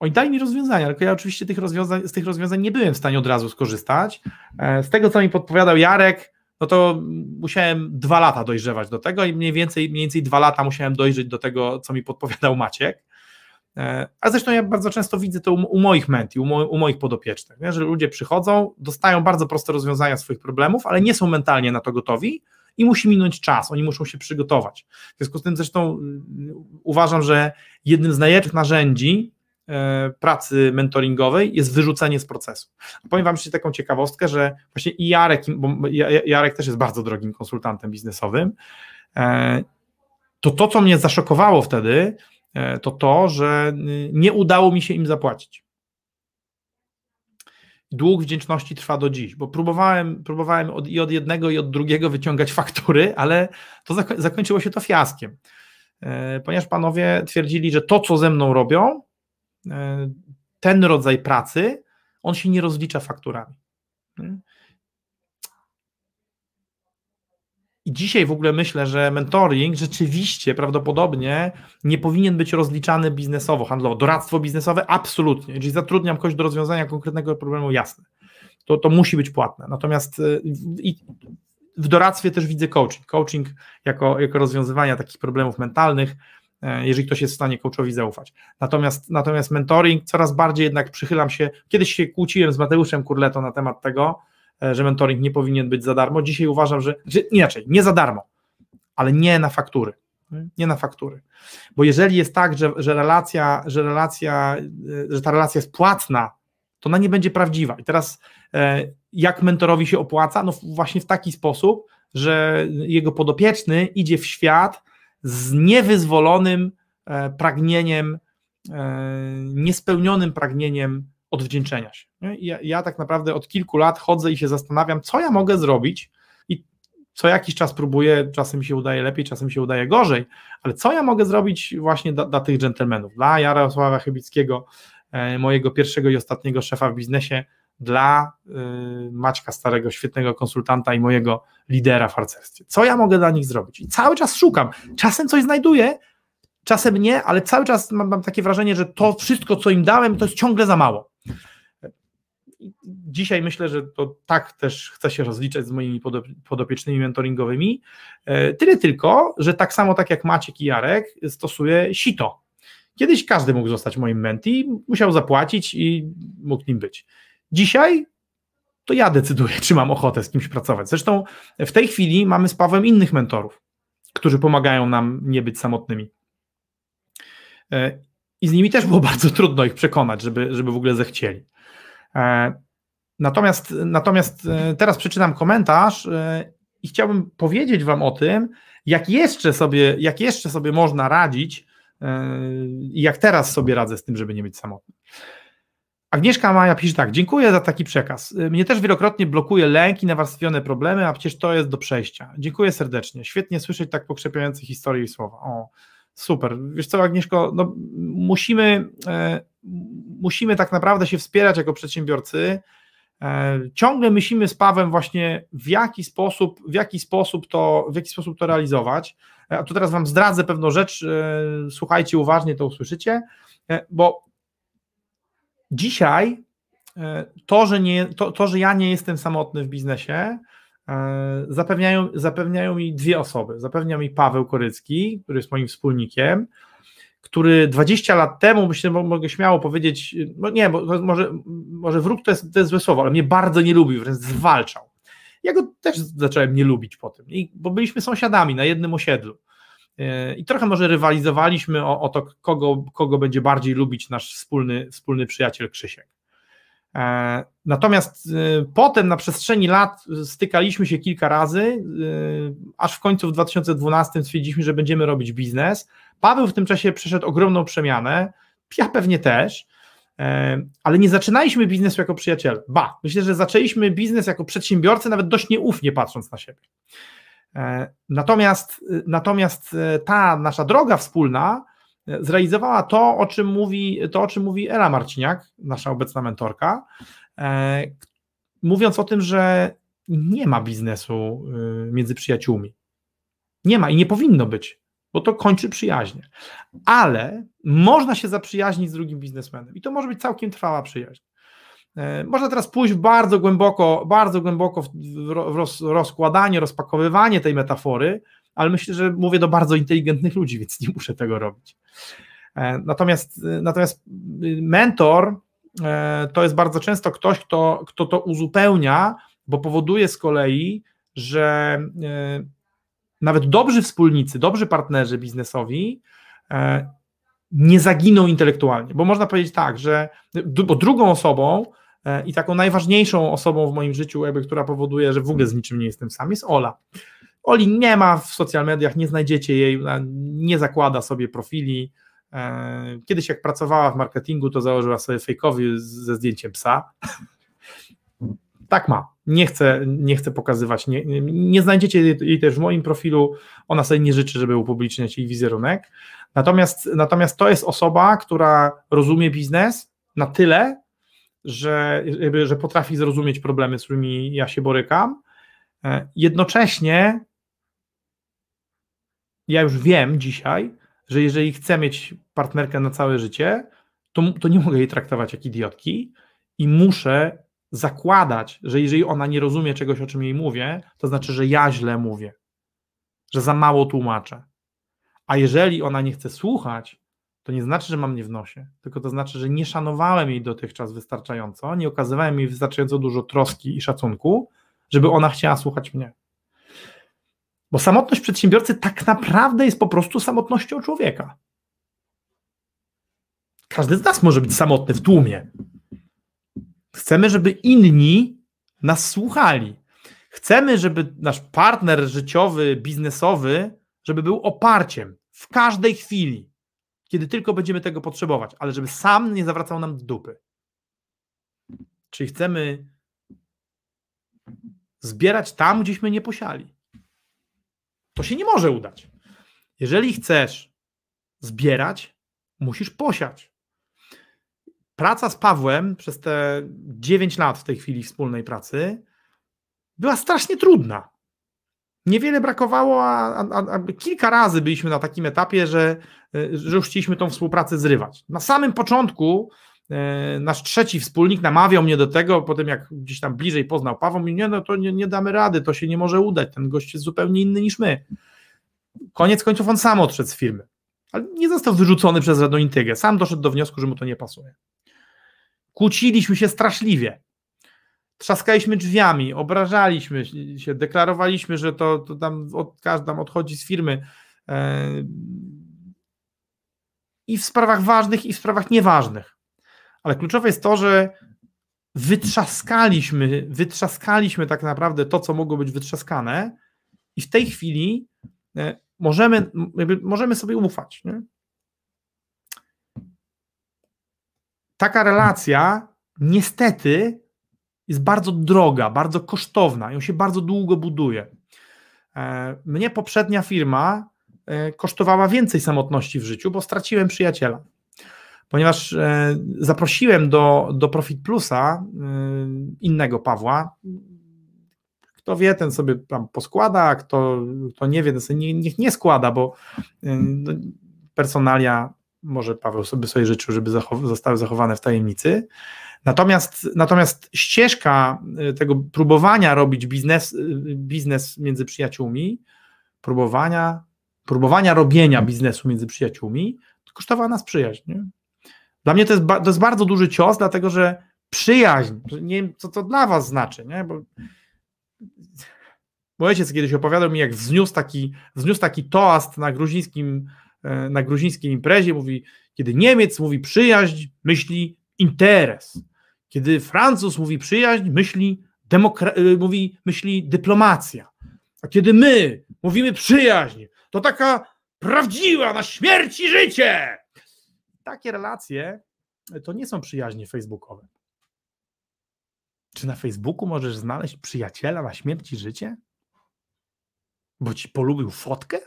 Oj, daj mi rozwiązania, tylko ja oczywiście tych rozwiązań, z tych rozwiązań nie byłem w stanie od razu skorzystać. E, z tego, co mi podpowiadał Jarek, no to musiałem dwa lata dojrzewać do tego i mniej więcej, mniej więcej dwa lata musiałem dojrzeć do tego, co mi podpowiadał Maciek. E, a zresztą ja bardzo często widzę to u, moich menti, u, mo, u, moich podopiecznych, nie? że ludzie przychodzą, dostają bardzo proste rozwiązania swoich problemów, ale nie są mentalnie na to gotowi i musi minąć czas, oni muszą się przygotować. W związku z tym zresztą y, uważam, że jednym z najlepszych narzędzi pracy mentoringowej jest wyrzucenie z procesu. Powiem Wam jeszcze taką ciekawostkę, że właśnie i Jarek, bo Jarek też jest bardzo drogim konsultantem biznesowym, e, to to, co mnie zaszokowało wtedy, e, to to, że nie udało mi się im zapłacić. Dług wdzięczności trwa do dziś, bo próbowałem, próbowałem od, i od jednego, i od drugiego wyciągać faktury, ale to zakończyło się to fiaskiem. Ponieważ panowie twierdzili, że to, co ze mną robią, E, ten rodzaj pracy, on się nie rozlicza fakturami. I dzisiaj w ogóle myślę, że mentoring rzeczywiście prawdopodobnie nie powinien być rozliczany biznesowo, handlowo. Doradztwo biznesowe absolutnie. Jeżeli zatrudniam kogoś do rozwiązania konkretnego problemu, jasne. To, to musi być płatne. Natomiast e, i w doradztwie też widzę coaching. Coaching jako, jako rozwiązywania takich problemów mentalnych E, jeżeli ktoś jest w stanie coachowi zaufać. Natomiast, natomiast mentoring coraz bardziej jednak przychylam się, kiedyś się kłóciłem z Mateuszem Kurletą na temat tego, e, że mentoring nie powinien być za darmo. Dzisiaj uważam, że, że inaczej, nie za darmo, ale nie na faktury. Nie na faktury. Bo jeżeli jest tak, że, że relacja, że relacja, e, że ta relacja jest płatna, to ona nie będzie prawdziwa. I teraz jak mentorowi się opłaca? No właśnie w taki sposób, że jego podopieczny idzie w świat z niewyzwolonym e, pragnieniem, e, niespełnionym pragnieniem odwdzięczenia się. Ja, ja, tak naprawdę od kilku lat chodzę i się zastanawiam, co ja mogę zrobić i co jakiś czas próbuję, czasem mi się udaje lepiej, czasem się udaje gorzej, ale co ja mogę zrobić właśnie dla, dla tych dżentelmenów, dla Jarosława Chybickiego, e, mojego pierwszego i ostatniego szefa w biznesie, dla y, Maćka Starego, świetnego konsultanta i mojego lidera w harcerstwie. Co ja mogę dla nich zrobić? I cały czas szukam. Czasem coś znajduję, czasem nie, ale cały czas mam, mam takie wrażenie, że to wszystko, co im dałem, to jest ciągle za mało. Dzisiaj myślę, że to tak też chcę się rozliczać z moimi podopiecznymi mentoringowymi. E, tyle tylko, że tak samo tak jak Maciek i Jarek stosuję sito. Kiedyś każdy mógł zostać moim menti, musiał zapłacić i mógł nim być. Dzisiaj to ja decyduję, czy mam ochotę z kimś pracować. Zresztą w tej chwili mamy z Pawłem innych mentorów, którzy pomagają nam nie być samotnymi. E, I z nimi też było bardzo trudno ich przekonać, żeby, żeby w ogóle zechcieli. E, natomiast, natomiast e, teraz przeczytam komentarz i chciałbym powiedzieć Wam o tym, jak jeszcze sobie, jak jeszcze sobie można radzić i jak teraz sobie radzę z tym, żeby nie być samotny. Agnieszka Maja pisze tak, dziękuję za taki przekaz. Mnie też wielokrotnie blokuje lęk i nawarstwione problemy, a przecież to jest do przejścia. Dziękuję serdecznie. Świetnie słyszeć tak pokrzepiające historie i słowa. O, super. Wiesz co, Agnieszko, no, musimy, e, musimy tak naprawdę się wspierać jako przedsiębiorcy. E, ciągle myślimy z Pawem właśnie w jaki sposób, w jaki sposób to, w jaki sposób to realizować. E, a tu teraz wam zdradzę pewną rzecz, e, słuchajcie uważnie, to usłyszycie, e, bo dzisiaj e, to, że, nie, to, to, że ja nie jestem samotny w biznesie, zapewniają, zapewniają mi dwie osoby. Zapewnia mi Paweł Korycki, który jest moim wspólnikiem, który 20 lat temu, myślę, mogę śmiało powiedzieć, no nie, bo może, może wróg to jest, to jest złe słowo, ale mnie bardzo nie lubił, wręcz zwalczał. Ja go też zacząłem nie lubić po tym, bo byliśmy sąsiadami na jednym osiedlu. E, I trochę może rywalizowaliśmy o, o to, kogo, kogo będzie bardziej lubić nasz wspólny, wspólny przyjaciel Krzysiek. E, natomiast e, potem na przestrzeni lat stykaliśmy się kilka razy, aż w końcu w 2012 stwierdziliśmy, że będziemy robić biznes. Paweł w tym czasie przeszedł ogromną przemianę, ja pewnie też, ale nie zaczynaliśmy biznesu jako przyjaciele. Ba, myślę, że zaczęliśmy biznes jako przedsiębiorcy, nawet dość nieufnie patrząc na siebie. E, natomiast, natomiast e, ta nasza droga wspólna e, zrealizowała to, o czym mówi, to, o czym mówi Ela Marciniak, nasza obecna mentorka, mówiąc o tym, że nie ma biznesu między przyjaciółmi. Nie ma i nie powinno być, bo to kończy przyjaźnie. Ale można się zaprzyjaźnić z drugim biznesmenem i to może być całkiem trwała przyjaźń. E, można teraz pójść bardzo głęboko, bardzo głęboko w roz, rozkładanie, rozpakowywanie tej metafory, ale myślę, że mówię do bardzo inteligentnych ludzi, więc nie muszę tego robić. E, natomiast, natomiast mentor e, to jest bardzo często ktoś, kto, kto to uzupełnia, bo powoduje z kolei, że nawet dobrzy wspólnicy, dobrzy partnerzy biznesowi nie zaginą intelektualnie, bo można powiedzieć tak, że bo drugą osobą E, I taką najważniejszą osobą w moim życiu, jakby, która powoduje, że w ogóle z niczym nie jestem sam, jest Ola. Oli nie ma w social mediach, nie znajdziecie jej, nie zakłada sobie profili. E, kiedyś jak pracowała w marketingu, to założyła sobie fejkowy ze zdjęciem psa. Tak ma. Nie chcę, nie chcę pokazywać, nie, nie znajdziecie jej też w moim profilu. Ona sobie nie życzy, żeby upubliczniać jej wizerunek. Natomiast, natomiast to jest osoba, która rozumie biznes na tyle, że, że potrafi zrozumieć problemy, z którymi ja się borykam. E, jednocześnie ja już wiem dzisiaj, że jeżeli chcę mieć partnerkę na całe życie, to, to nie mogę jej traktować jak idiotki i muszę zakładać, że jeżeli ona nie rozumie czegoś, o czym jej mówię, to znaczy, że ja źle mówię, że za mało tłumaczę. A jeżeli ona nie chce słuchać, to nie znaczy, że mam nie w nosie, tylko to znaczy, że nie szanowałem jej dotychczas wystarczająco, nie okazywałem jej wystarczająco dużo troski i szacunku, żeby ona chciała słuchać mnie. Bo samotność przedsiębiorcy tak naprawdę jest po prostu samotnością człowieka. Każdy z nas może być samotny w tłumie. Chcemy, żeby inni nas słuchali. Chcemy, żeby nasz partner życiowy, biznesowy, żeby był oparciem w każdej chwili kiedy tylko będziemy tego potrzebować, ale żeby sam nie zawracał nam dupy. Czyli chcemy zbierać tam, gdzieśmy nie posiali. To się nie może udać. Jeżeli chcesz zbierać, musisz posiać. Praca z Pawłem przez te 9 lat w tej chwili wspólnej pracy była strasznie trudna. Niewiele brakowało, a, a, a kilka razy byliśmy na takim etapie, że E, że już chcieliśmy tą współpracę zrywać. Na samym początku e, nasz trzeci wspólnik namawiał mnie do tego, potem jak gdzieś tam bliżej poznał Paweł, mówi, nie, no to nie, nie damy rady, to się nie może udać, ten gość jest zupełnie inny niż my. Koniec końców on sam odszedł z firmy, ale nie został wyrzucony przez żadną intygę, sam doszedł do wniosku, że mu to nie pasuje. Kłóciliśmy się straszliwie, trzaskaliśmy drzwiami, obrażaliśmy się, deklarowaliśmy, że to, to tam od, każdy tam odchodzi z firmy, e, i w sprawach ważnych, i w sprawach nieważnych. Ale kluczowe jest to, że wytrzaskaliśmy, wytrzaskaliśmy tak naprawdę to, co mogło być wytrzaskane, i w tej chwili możemy, możemy sobie ufać. Nie? Taka relacja niestety jest bardzo droga, bardzo kosztowna, ją się bardzo długo buduje. E, mnie poprzednia firma e, kosztowała więcej samotności w życiu, bo straciłem przyjaciela. Ponieważ e, zaprosiłem do, do Profit Plusa innego Pawła. Kto wie, ten sobie tam poskłada, kto, kto nie wie, ten sobie nie, niech nie składa, bo no, personalia może Paweł sobie sobie życzył, żeby zachow zostały zachowane w tajemnicy. Natomiast, natomiast ścieżka y, tego próbowania robić biznes, y, biznes między przyjaciółmi, próbowania, próbowania robienia biznesu między przyjaciółmi, to kosztowała nas przyjaźń. Nie? Dla mnie to jest, to jest bardzo duży cios, dlatego że przyjaźń, nie wiem, co to dla was znaczy, nie? bo mój ojciec kiedyś opowiadał mi, jak wzniósł taki, wzniósł taki toast na gruzińskim, e, na gruzińskiej imprezie, mówi, kiedy Niemiec mówi przyjaźń, myśli interes. Kiedy Francuz mówi przyjaźń, myśli, demokra- y, mówi, myśli dyplomacja. A kiedy my mówimy przyjaźń, to taka prawdziwa na śmierć i życie. Takie relacje to nie są przyjaźnie facebookowe. Czy na Facebooku możesz znaleźć przyjaciela na śmierć i życie? Bo ci polubił fotkę?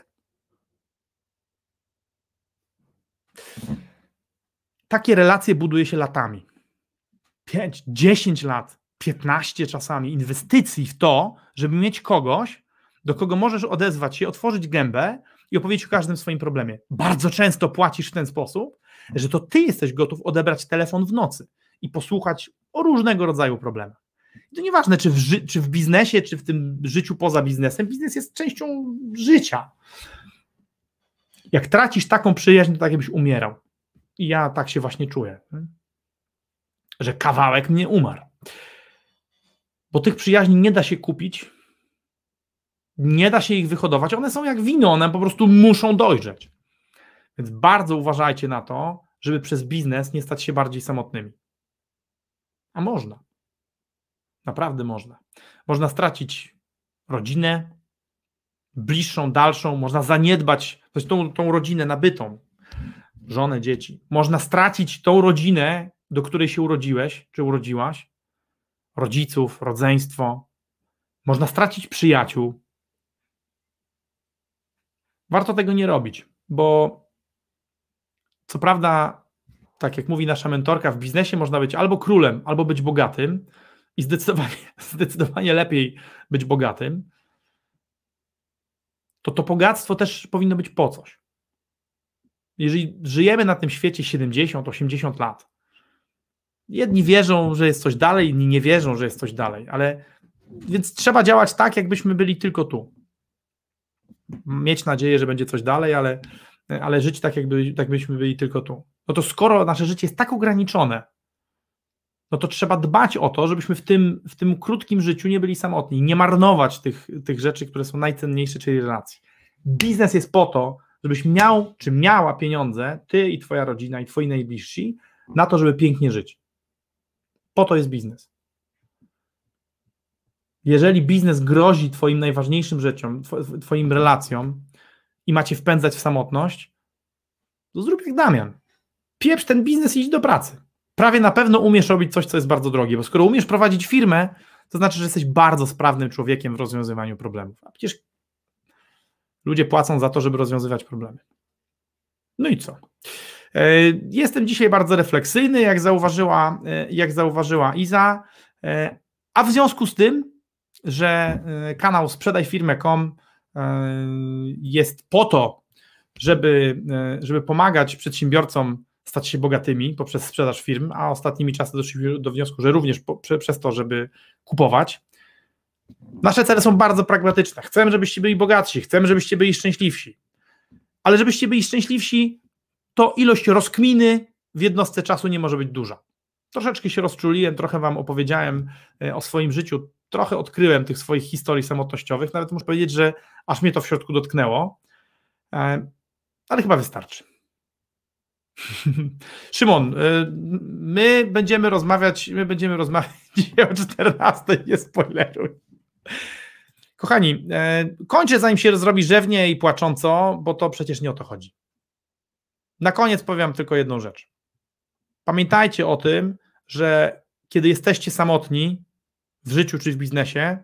Takie relacje buduje się latami. 5, 10 lat, 15 czasami inwestycji w to, żeby mieć kogoś, do kogo możesz odezwać się, otworzyć gębę i opowiedzieć o każdym swoim problemie. Bardzo często płacisz w ten sposób, że to ty jesteś gotów odebrać telefon w nocy i posłuchać o różnego rodzaju problemach. To nieważne, czy w, czy w biznesie, czy w tym życiu poza biznesem, biznes jest częścią życia. Jak tracisz taką przyjaźń, to tak jakbyś umierał. I ja tak się właśnie czuję że kawałek mnie umarł. Bo tych przyjaźni nie da się kupić, nie da się ich wyhodować. One są jak wino, one po prostu muszą dojrzeć. Więc bardzo uważajcie na to, żeby przez biznes nie stać się bardziej samotnymi. A można. Naprawdę można. Można stracić rodzinę, bliższą, dalszą, można zaniedbać tą, tą rodzinę nabytą, żonę, dzieci. Można stracić tą rodzinę, do której się urodziłeś, czy urodziłaś, rodziców, rodzeństwo. Można stracić przyjaciół. Warto tego nie robić, bo co prawda, tak jak mówi nasza mentorka, w biznesie można być albo królem, albo być bogatym i zdecydowanie, zdecydowanie lepiej być bogatym, to to bogactwo też powinno być po coś. Jeżeli żyjemy na tym świecie 70, 80 lat, jedni wierzą, że jest coś dalej, inni nie wierzą, że jest coś dalej, ale więc trzeba działać tak, jakbyśmy byli tylko tu. Mieć nadzieję, że będzie coś dalej, ale, ale żyć tak, jakby, tak byli tylko tu. No to skoro nasze życie jest tak ograniczone, no to trzeba dbać o to, żebyśmy w tym, w tym krótkim życiu nie byli samotni, nie marnować tych, tych rzeczy, które są najcenniejsze, czyli relacji. Biznes jest po to, żebyś miał czy miała pieniądze, ty i twoja rodzina i twoi najbliżsi, na to, żeby pięknie żyć. Po to jest biznes. Jeżeli biznes grozi Twoim najważniejszym rzeczom, Twoim relacjom i macie wpędzać w samotność, to zrób jak Damian. Pieprz ten biznes i idź do pracy. Prawie na pewno umiesz robić coś, co jest bardzo drogie, bo skoro umiesz prowadzić firmę, to znaczy, że jesteś bardzo sprawnym człowiekiem w rozwiązywaniu problemów. A przecież ludzie płacą za to, żeby rozwiązywać problemy. No i co? E, jestem dzisiaj bardzo refleksyjny, jak zauważyła, e, jak zauważyła Iza, e, a w związku z tym, że kanał sprzedajfirmę.com jest po to, żeby, żeby pomagać przedsiębiorcom stać się bogatymi poprzez sprzedaż firm, a ostatnimi czasy doszliśmy do wniosku, że również po, prze, przez to, żeby kupować. Nasze cele są bardzo pragmatyczne. Chcemy, żebyście byli bogatsi, chcemy, żebyście byli szczęśliwsi. Ale żebyście byli szczęśliwsi, to ilość rozkminy w jednostce czasu nie może być duża. Troszeczkę się rozczuliłem, trochę Wam opowiedziałem e, o swoim życiu, trochę odkryłem tych swoich historii samotnościowych, nawet muszę powiedzieć, że aż mnie to w środku dotknęło, e, ale chyba wystarczy. Szymon, e, my będziemy rozmawiać, my będziemy rozmawiać o 14, nie spoileruj. Kochani, kończę zanim się zrobi rzewnie i płacząco, bo to przecież nie o to chodzi. Na koniec powiem tylko jedną rzecz. Pamiętajcie o tym, że kiedy jesteście samotni w życiu czy w biznesie,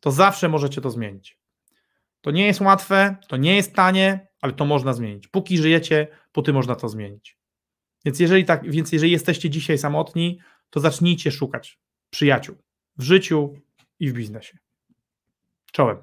to zawsze możecie to zmienić. To nie jest łatwe, to nie jest tanie, ale to można zmienić. Póki żyjecie, póty można to zmienić. Więc jeżeli, tak, więc jeżeli jesteście dzisiaj samotni, to zacznijcie szukać przyjaciół w życiu i w biznesie. Czołem.